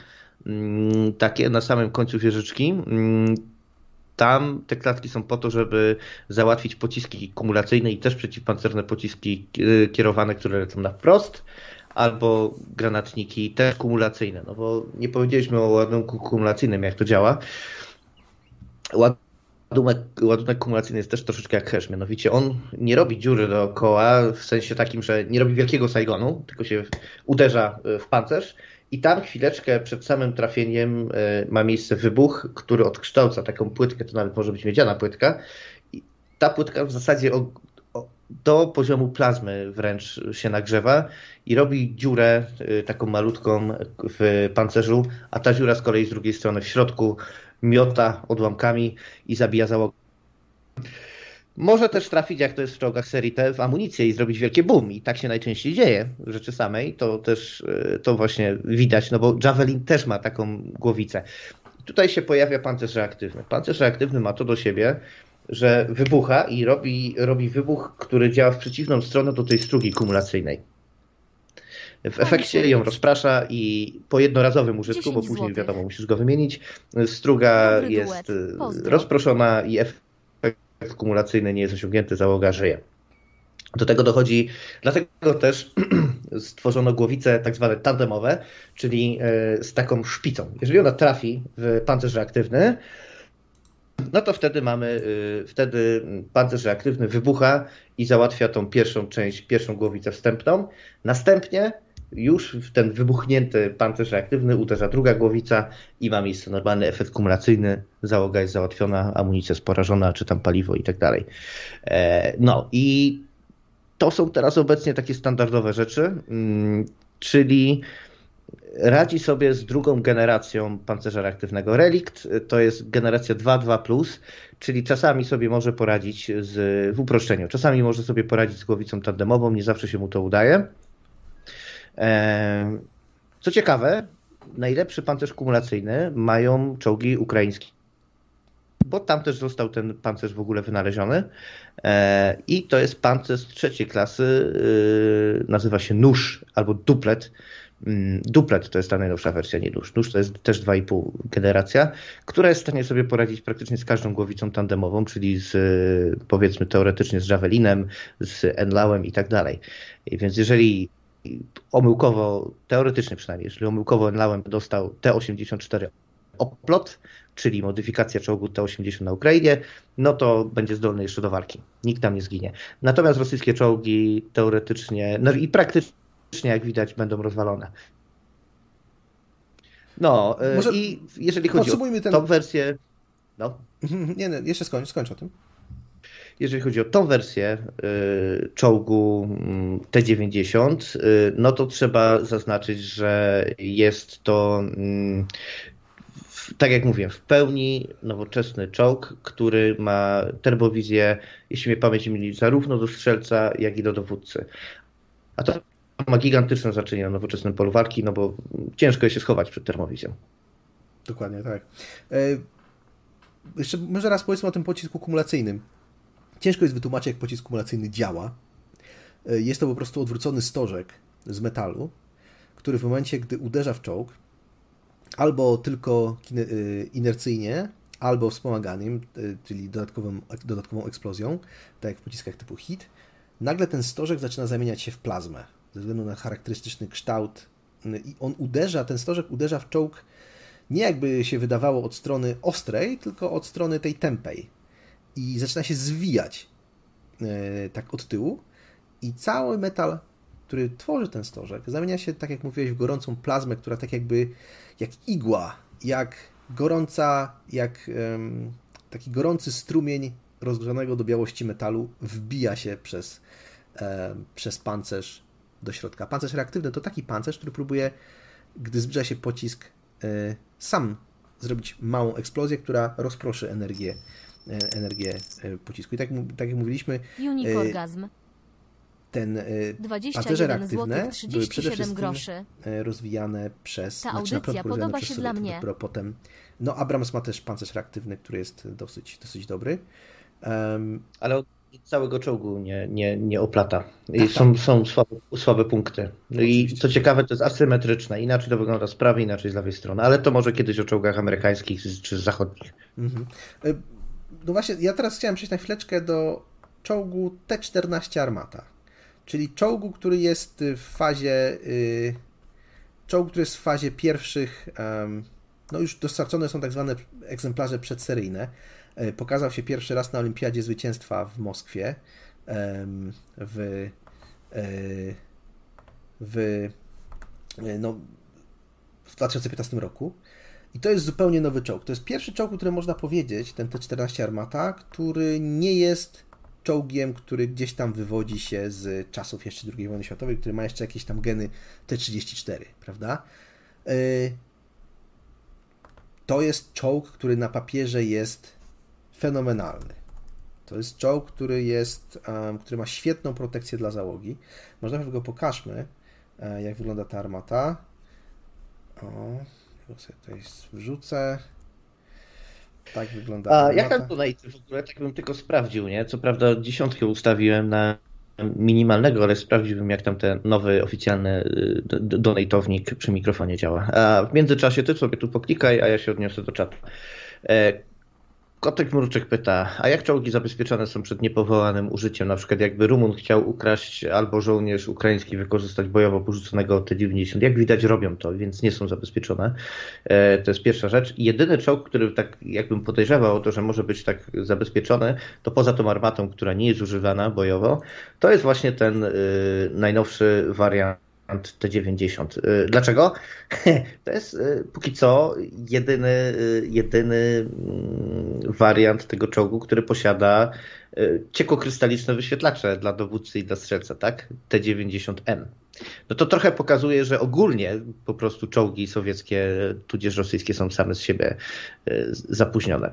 mm, takie na samym końcu wieżyczki. Mm, tam te klatki są po to, żeby załatwić pociski kumulacyjne i też przeciwpancerne pociski y, kierowane, które lecą na wprost, albo granatniki też kumulacyjne. No bo nie powiedzieliśmy o ładunku kumulacyjnym, jak to działa. Ładunek, ładunek kumulacyjny jest też troszeczkę jak hash, mianowicie on nie robi dziury dookoła w sensie takim, że nie robi wielkiego Saigonu, tylko się uderza w pancerz i tam chwileczkę przed samym trafieniem e, ma miejsce wybuch, który odkształca taką płytkę, to nawet może być miedziana płytka. I ta płytka w zasadzie do poziomu plazmy wręcz się nagrzewa i robi dziurę e, taką malutką w pancerzu, a ta dziura z kolei z drugiej strony w środku miota odłamkami i zabija załogę. Może też trafić, jak to jest w czołgach serii T, w amunicję i zrobić wielkie boom. I tak się najczęściej dzieje rzeczy samej. To też e, to właśnie widać, no bo Javelin też ma taką głowicę. Tutaj się pojawia pancerz reaktywny. Pancerz reaktywny ma to do siebie, że wybucha i robi, robi wybuch, który działa w przeciwną stronę do tej strugi kumulacyjnej. W efekcie ją rozprasza i po jednorazowym użytku, 10 bo później złotych. wiadomo, musisz go wymienić, struga jest Pozdro. rozproszona i efekt kumulacyjny nie jest osiągnięty, załoga żyje. Do tego dochodzi, dlatego też (clears throat) stworzono głowice tak zwane tandemowe, czyli e, z taką szpicą. Jeżeli ona trafi w pancerz reaktywny, no to wtedy mamy, y, wtedy pancerz reaktywny wybucha i załatwia tą pierwszą część, pierwszą głowicę wstępną. Następnie już w ten wybuchnięty pancerz reaktywny uderza druga głowica i ma miejsce normalny efekt kumulacyjny. Załoga jest załatwiona, amunicja jest porażona, czy tam paliwo i tak dalej. E, No i to są teraz obecnie takie standardowe rzeczy, mm, czyli radzi sobie z drugą generacją pancerza reaktywnego. Relikt to jest generacja 2.2+, czyli czasami sobie może poradzić z, w uproszczeniu, czasami może sobie poradzić z głowicą tandemową, nie zawsze się mu to udaje. Co ciekawe, najlepszy pancerz kumulacyjny mają czołgi ukraińskie, bo tam też został ten pancerz w ogóle wynaleziony. E, I to jest pancerz trzeciej klasy, y, nazywa się nóż albo duplet. Mm, Duplet to jest ta najnowsza wersja, nie nóż. Nóż to jest też 2,5 generacja, która jest w stanie sobie poradzić praktycznie z każdą głowicą tandemową, czyli z powiedzmy teoretycznie z Javelinem, z Enlałem i tak dalej. Więc jeżeli omyłkowo, teoretycznie przynajmniej, jeżeli omyłkowo Enlałem dostał T-84 oplot, czyli modyfikacja czołgu T-80 na Ukrainie, no to będzie zdolny jeszcze do walki. Nikt tam nie zginie. Natomiast rosyjskie czołgi teoretycznie, no i praktycznie jak widać będą rozwalone. No y, Może i jeżeli chodzi o podsumujmy ten- tą wersję, no, (laughs) Nie, nie, jeszcze skończ, skończ o tym. Jeżeli chodzi o tą wersję y, czołgu mm, T90, y, no to trzeba zaznaczyć, że jest to, mm, tak jak mówiłem, w pełni nowoczesny czołg, który ma terbowizję, jeśli mnie pamięć nie myli, zarówno do strzelca, jak i do dowódcy. A to ma gigantyczne znaczenie na nowoczesnym polu walki, no bo ciężko jest się schować przed termowizją. Dokładnie tak. E, jeszcze może raz powiedzmy o tym pocisku kumulacyjnym. Ciężko jest wytłumaczyć, jak pocisk kumulacyjny działa. E, Jest to po prostu odwrócony stożek z metalu, który w momencie, gdy uderza w czołg, albo tylko e, inercyjnie, albo wspomaganiem, e, czyli dodatkową, dodatkową eksplozją, tak jak w pociskach typu HIT, nagle ten stożek zaczyna zamieniać się w plazmę, ze względu na charakterystyczny kształt. I on uderza, ten stożek uderza w czołg nie jakby się wydawało od strony ostrej, tylko od strony tej tępej. I zaczyna się zwijać e, tak od tyłu i cały metal, który tworzy ten stożek, zamienia się, tak jak mówiłeś, w gorącą plazmę, która tak jakby jak igła, jak gorąca, jak taki gorący strumień rozgrzanego do białości metalu wbija się przez, em, przez pancerz do środka. Pancerz reaktywny to taki pancerz, który próbuje, gdy zbliża się pocisk, e, sam zrobić małą eksplozję, która rozproszy energię, e, energię e, pocisku. I tak, tak jak mówiliśmy, Unikorgazm. ten e, pancerze 21 reaktywne zł były przede 37 wszystkim groszy. e, rozwijane przez... Ta znaczy na audycja początku rozwijane podoba przez się Sowietów, dla mnie. Dopiero potem... No Abrams ma też pancerz reaktywny, który jest dosyć, dosyć dobry. Em, Ale całego czołgu nie, nie, nie oplata. I Tak, są, są słabe, słabe punkty. No I co ciekawe, to jest asymetryczne. Inaczej to wygląda z prawej, inaczej z lewej strony. Ale to może kiedyś o czołgach amerykańskich czy zachodnich. Mhm. No właśnie, ja teraz chciałem przejść na chwileczkę do czołgu T-14 Armata, czyli czołgu, który jest w fazie y, czołg, który jest w fazie pierwszych em, no już dostarczone są tak zwane egzemplarze przedseryjne. E, Pokazał się pierwszy raz na Olimpiadzie Zwycięstwa w Moskwie em, w, e, w, e, no, w 2015 roku. I to jest zupełnie nowy czołg. To jest pierwszy czołg, który można powiedzieć, ten T-14 Armata, który nie jest czołgiem, który gdzieś tam wywodzi się z czasów jeszcze II wojny światowej, który ma jeszcze jakieś tam geny T-34, prawda? E, To jest czołg, który na papierze jest fenomenalny. To jest czołg, który jest, który ma świetną protekcję dla załogi. Może najpierw go pokażmy, e, jak wygląda ta armata. O, ja sobie tutaj wrzucę. Tak wygląda A jak tam donaty w ogóle? Tak bym tylko sprawdził, nie? Co prawda dziesiątkę ustawiłem na minimalnego, ale sprawdziłbym, jak tam ten nowy oficjalny y, donatownik przy mikrofonie działa. A w międzyczasie ty sobie tu poklikaj, a ja się odniosę do czatu. Kotek Mruczek pyta, a jak czołgi zabezpieczone są przed niepowołanym użyciem? Na przykład jakby Rumun chciał ukraść albo żołnierz ukraiński wykorzystać bojowo porzuconego T-90. Jak widać robią to, więc nie są zabezpieczone. E, to jest pierwsza rzecz. Jedyny czołg, który tak jakbym podejrzewał to, że może być tak zabezpieczony, to poza tą armatą, która nie jest używana bojowo, to jest właśnie ten y, najnowszy wariant T90. Y, dlaczego? (laughs) To jest y, póki co jedyny, y, jedyny mm, wariant tego czołgu, który posiada ciekłokrystaliczne wyświetlacze dla dowódcy i dla strzelca, tak? T90M. No to trochę pokazuje, że ogólnie po prostu czołgi sowieckie, tudzież rosyjskie są same z siebie zapóźnione.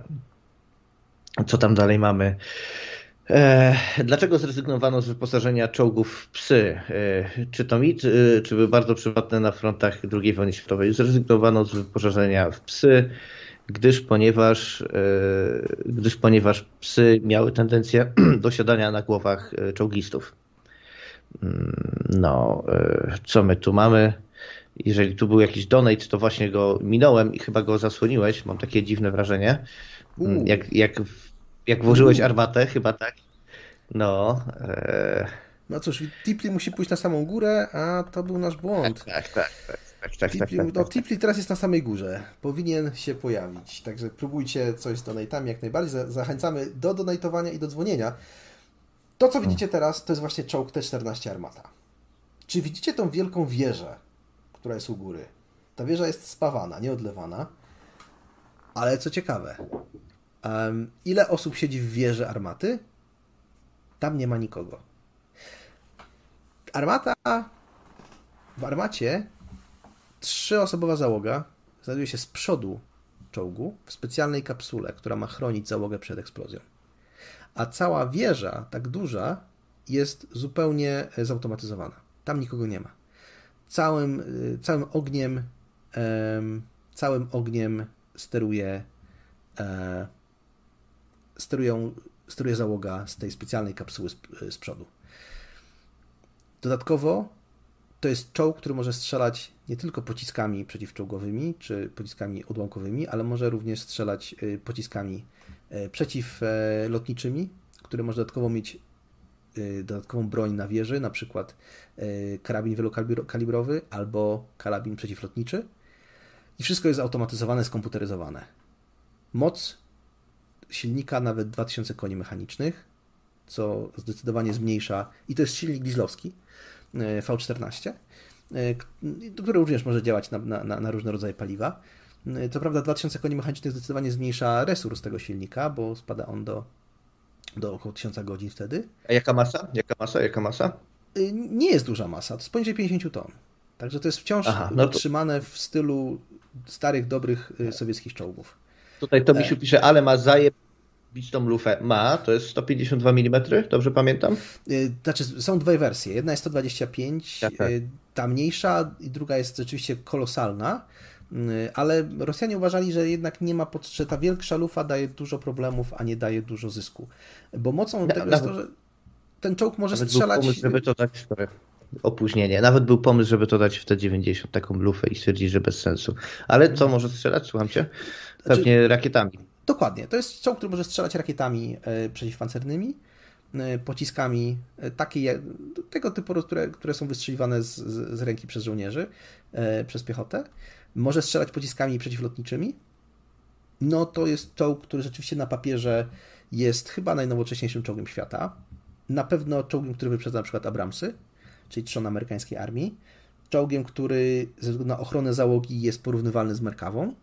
Co tam dalej mamy? E, dlaczego zrezygnowano z wyposażenia czołgów w psy? E, czy to mit, e, czy były bardzo przydatne na frontach II wojny światowej? Zrezygnowano z wyposażenia w psy, gdyż ponieważ, gdyż ponieważ psy miały tendencję (clears throat) do siadania na głowach czołgistów. Mm, no, co my tu mamy? Jeżeli tu był jakiś donate, to właśnie go minąłem i chyba go zasłoniłeś. Mam takie dziwne wrażenie. Jak, jak jak włożyłeś armatę, chyba tak. No. E... No cóż, Tipli musi pójść na samą górę, a to był nasz błąd. Tak, tak, tak. tak, tak, tak Tipli, tak, no, tak, Tipli teraz jest na samej górze. Powinien się pojawić. Także próbujcie coś z donatami jak najbardziej. Zachęcamy do donatowania i do dzwonienia. To, co widzicie teraz, to jest właśnie czołg T-14 Armata. Czy widzicie tą wielką wieżę, która jest u góry? Ta wieża jest spawana, nieodlewana. Ale co ciekawe, Um, ile osób siedzi w wieży armaty? Tam nie ma nikogo. Armata. W armacie trzyosobowa załoga znajduje się z przodu czołgu w specjalnej kapsule, która ma chronić załogę przed eksplozją. A cała wieża, tak duża, jest zupełnie zautomatyzowana. Tam nikogo nie ma. Całym, y, całym ogniem, całym ogniem steruje e, sterują, steruje załoga z tej specjalnej kapsuły z, z przodu. Dodatkowo to jest czołg, który może strzelać nie tylko pociskami przeciwczołgowymi czy pociskami odłamkowymi, ale może również strzelać y, pociskami y, przeciwlotniczymi, które może dodatkowo mieć dodatkową broń na wieży, na przykład karabin wielokalibrowy albo karabin przeciwlotniczy. I wszystko jest automatyzowane, skomputeryzowane. Moc silnika nawet 2000 koni mechanicznych, co zdecydowanie zmniejsza, i to jest silnik dieslowski e, V14, e, który również może działać na, na, na różne rodzaje paliwa. E, co prawda 2000 koni mechanicznych zdecydowanie zmniejsza resurs tego silnika, bo spada on do, do około 1000 godzin wtedy. A jaka masa? Jaka masa? Jaka masa? Nie jest duża masa, to jest poniżej 50 ton. Także to jest wciąż Aha, no to... utrzymane w stylu starych, dobrych sowieckich czołgów. Tutaj to mi się pisze, ale ma tą lufę. Ma, to jest 152 mm, dobrze pamiętam? Y, znaczy, są dwie wersje. Jedna jest 125, tak, tak. Y, ta mniejsza i druga jest rzeczywiście kolosalna, y, ale Rosjanie uważali, że jednak nie ma, że ta wielksza lufa daje dużo problemów, a nie daje dużo zysku. Bo mocą tego jest to, że ten czołg może strzelać... Pomysł, żeby to dać opóźnienie. Nawet był pomysł, żeby to dać w te 90 taką lufę i stwierdzić, że bez sensu. Ale co może strzelać? Słucham cię? Pewnie znaczy, rakietami. Dokładnie. To jest czołg, który może strzelać rakietami e, przeciwpancernymi, e, pociskami e, takie, tego typu, które, które są wystrzeliwane z, z ręki przez żołnierzy, przez piechotę. Może strzelać pociskami przeciwlotniczymi. No to jest czołg, który rzeczywiście na papierze jest chyba najnowocześniejszym czołgiem świata. Na pewno czołgiem, który wyprzedza na przykład Abramsy, czyli trzon amerykańskiej armii. Czołgiem, który ze względu na ochronę załogi jest porównywalny z Merkawą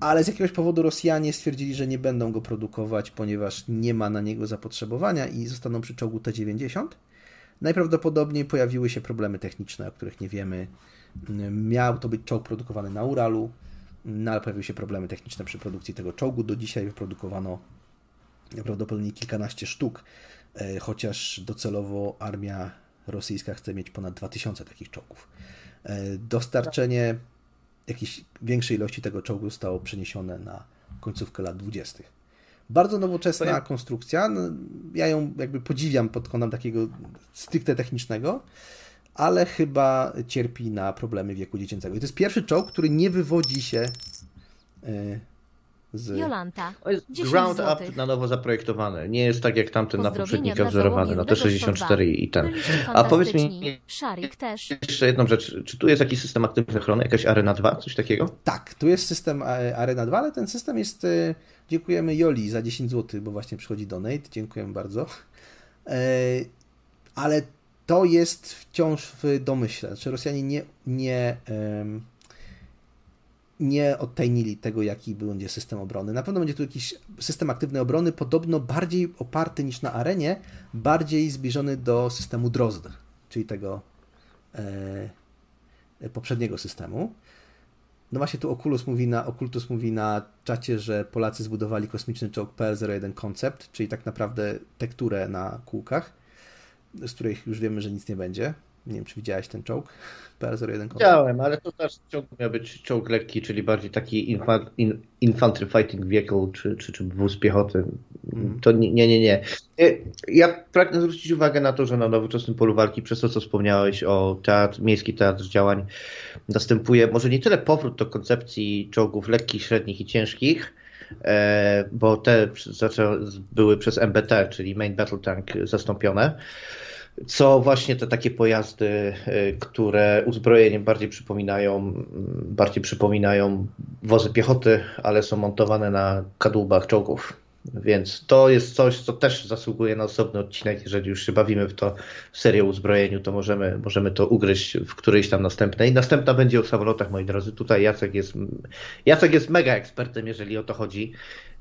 ale z jakiegoś powodu Rosjanie stwierdzili, że nie będą go produkować, ponieważ nie ma na niego zapotrzebowania i zostaną przy czołgu T-90. Najprawdopodobniej pojawiły się problemy techniczne, o których nie wiemy. Miał to być czołg produkowany na Uralu, no ale pojawiły się problemy techniczne przy produkcji tego czołgu. Do dzisiaj wyprodukowano prawdopodobnie kilkanaście sztuk, e, chociaż docelowo armia rosyjska chce mieć ponad 2000 takich czołgów. E, dostarczenie jakiejś większej ilości tego czołgu zostało przeniesione na końcówkę lat 20. Bardzo nowoczesna ja- konstrukcja. No, ja ją jakby podziwiam pod kątem takiego stricte technicznego, ale chyba cierpi na problemy wieku dziecięcego. I to jest pierwszy czołg, który nie wywodzi się y, z... Jolanta. To jest 10 ground złotych. up na nowo zaprojektowane. Nie jest tak jak tamten na poprzednika wzorowany, na załogi T64 i ten. A powiedz mi fantastyczni. Szarik też. jeszcze jedną rzecz. Czy tu jest jakiś system aktywnej ochrony? Jakaś Arena 2? Coś takiego? Tak, tu jest system e, Arena 2, ale ten system jest. e, Dziękujemy Joli za 10 zł, bo właśnie przychodzi donate. Dziękujemy bardzo. E, Ale to jest wciąż w domyśle. Znaczy Rosjanie nie, nie, nie odtajnili tego, jaki będzie system obrony. Na pewno będzie tu jakiś system aktywnej obrony, podobno bardziej oparty niż na arenie, bardziej zbliżony do systemu Drozd, czyli tego e, poprzedniego systemu. No właśnie tu Oculus mówi na, Ocultus mówi na czacie, że Polacy zbudowali kosmiczny czołg PL-01 Concept, czyli tak naprawdę tekturę na kółkach, z których już wiemy, że nic nie będzie. Nie wiem, czy widziałeś ten czołg (laughs) PL-01 Concept? Widziałem, ale to też czołg miał być czołg lekki, czyli bardziej taki infa, in, infantry fighting vehicle, czy, czy, czy wóz piechoty. Mhm. To nie, nie, nie, nie. E, Ja pragnę zwrócić uwagę na to, że na nowoczesnym polu walki, przez to co wspomniałeś o teatr, miejski teatr działań, następuje może nie tyle powrót do koncepcji czołgów lekkich, średnich i ciężkich, e, bo te były przez MBT, czyli Main Battle Tank, zastąpione co właśnie te takie pojazdy, y, które uzbrojeniem bardziej przypominają, bardziej przypominają wozy piechoty, ale są montowane na kadłubach czołgów. Więc to jest coś, co też zasługuje na osobny odcinek. Jeżeli już się bawimy w to w serię uzbrojeniu, to możemy, możemy to ugryźć w którejś tam następnej. Następna będzie o samolotach, moi drodzy. Tutaj Jacek jest, Jacek jest mega ekspertem, jeżeli o to chodzi.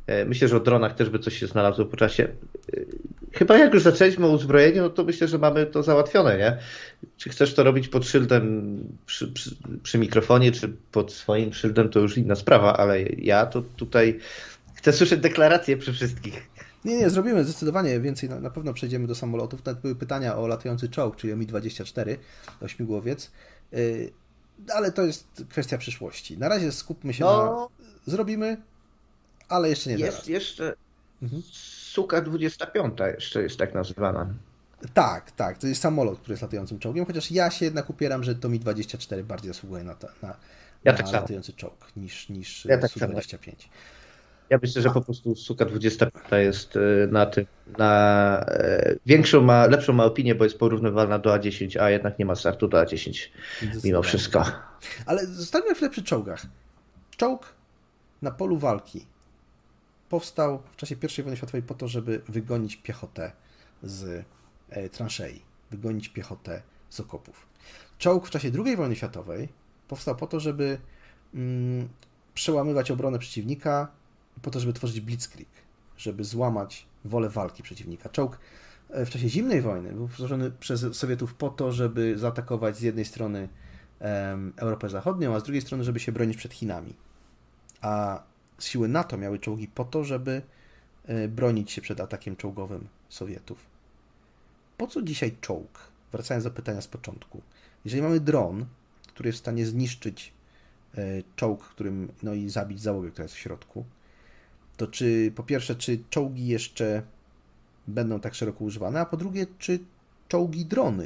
E, Myślę, że o dronach też by coś się znalazło po czasie. Chyba jak już zaczęliśmy o uzbrojeniu, no to myślę, że mamy to załatwione, nie? Czy chcesz to robić pod szyldem przy, przy, przy mikrofonie, czy pod swoim szyldem, to już inna sprawa, ale ja to tutaj chcę słyszeć deklaracje przy wszystkich. Nie, nie, zrobimy zdecydowanie więcej. Na, na pewno przejdziemy do samolotów. Nawet były pytania o latający czołg, czyli o Mi-24, ośmigłowiec. Yy, ale to jest kwestia przyszłości. Na razie skupmy się No. na... Zrobimy, ale jeszcze nie teraz. Jest jeszcze Mhm. Suka 25 jeszcze jest tak nazywana. Tak, tak. To jest samolot, który jest latającym czołgiem, chociaż ja się jednak upieram, że to Mi-24 bardziej zasługuje na, ta, na, Ja na tak samo. latający czołg niż, niż Ja tak samo. Su-25. Ja myślę, że po prostu Suka 25 jest y, na tym, na e, większą ma, lepszą ma opinię, bo jest porównywalna do A10, a jednak nie ma startu do A10 mimo wszystko. Ale zostańmy chwilę przy czołgach. Czołg na polu walki powstał w czasie I wojny światowej po to, żeby wygonić piechotę z e, transzei, wygonić piechotę z okopów. Czołg w czasie II wojny światowej powstał po to, żeby mm, przełamywać obronę przeciwnika, po to, żeby tworzyć blitzkrieg, żeby złamać wolę walki przeciwnika. Czołg e, w czasie zimnej wojny był stworzony przez Sowietów po to, żeby zaatakować z jednej strony em, Europę Zachodnią, a z drugiej strony, żeby się bronić przed Chinami. A siły NATO miały czołgi po to, żeby e, bronić się przed atakiem czołgowym Sowietów. Po co dzisiaj czołg? Wracając do pytania z początku. Jeżeli mamy dron, który jest w stanie zniszczyć e, czołg, którym, no i zabić załogę, która jest w środku, to czy po pierwsze, czy czołgi jeszcze będą tak szeroko używane, a po drugie, czy czołgi drony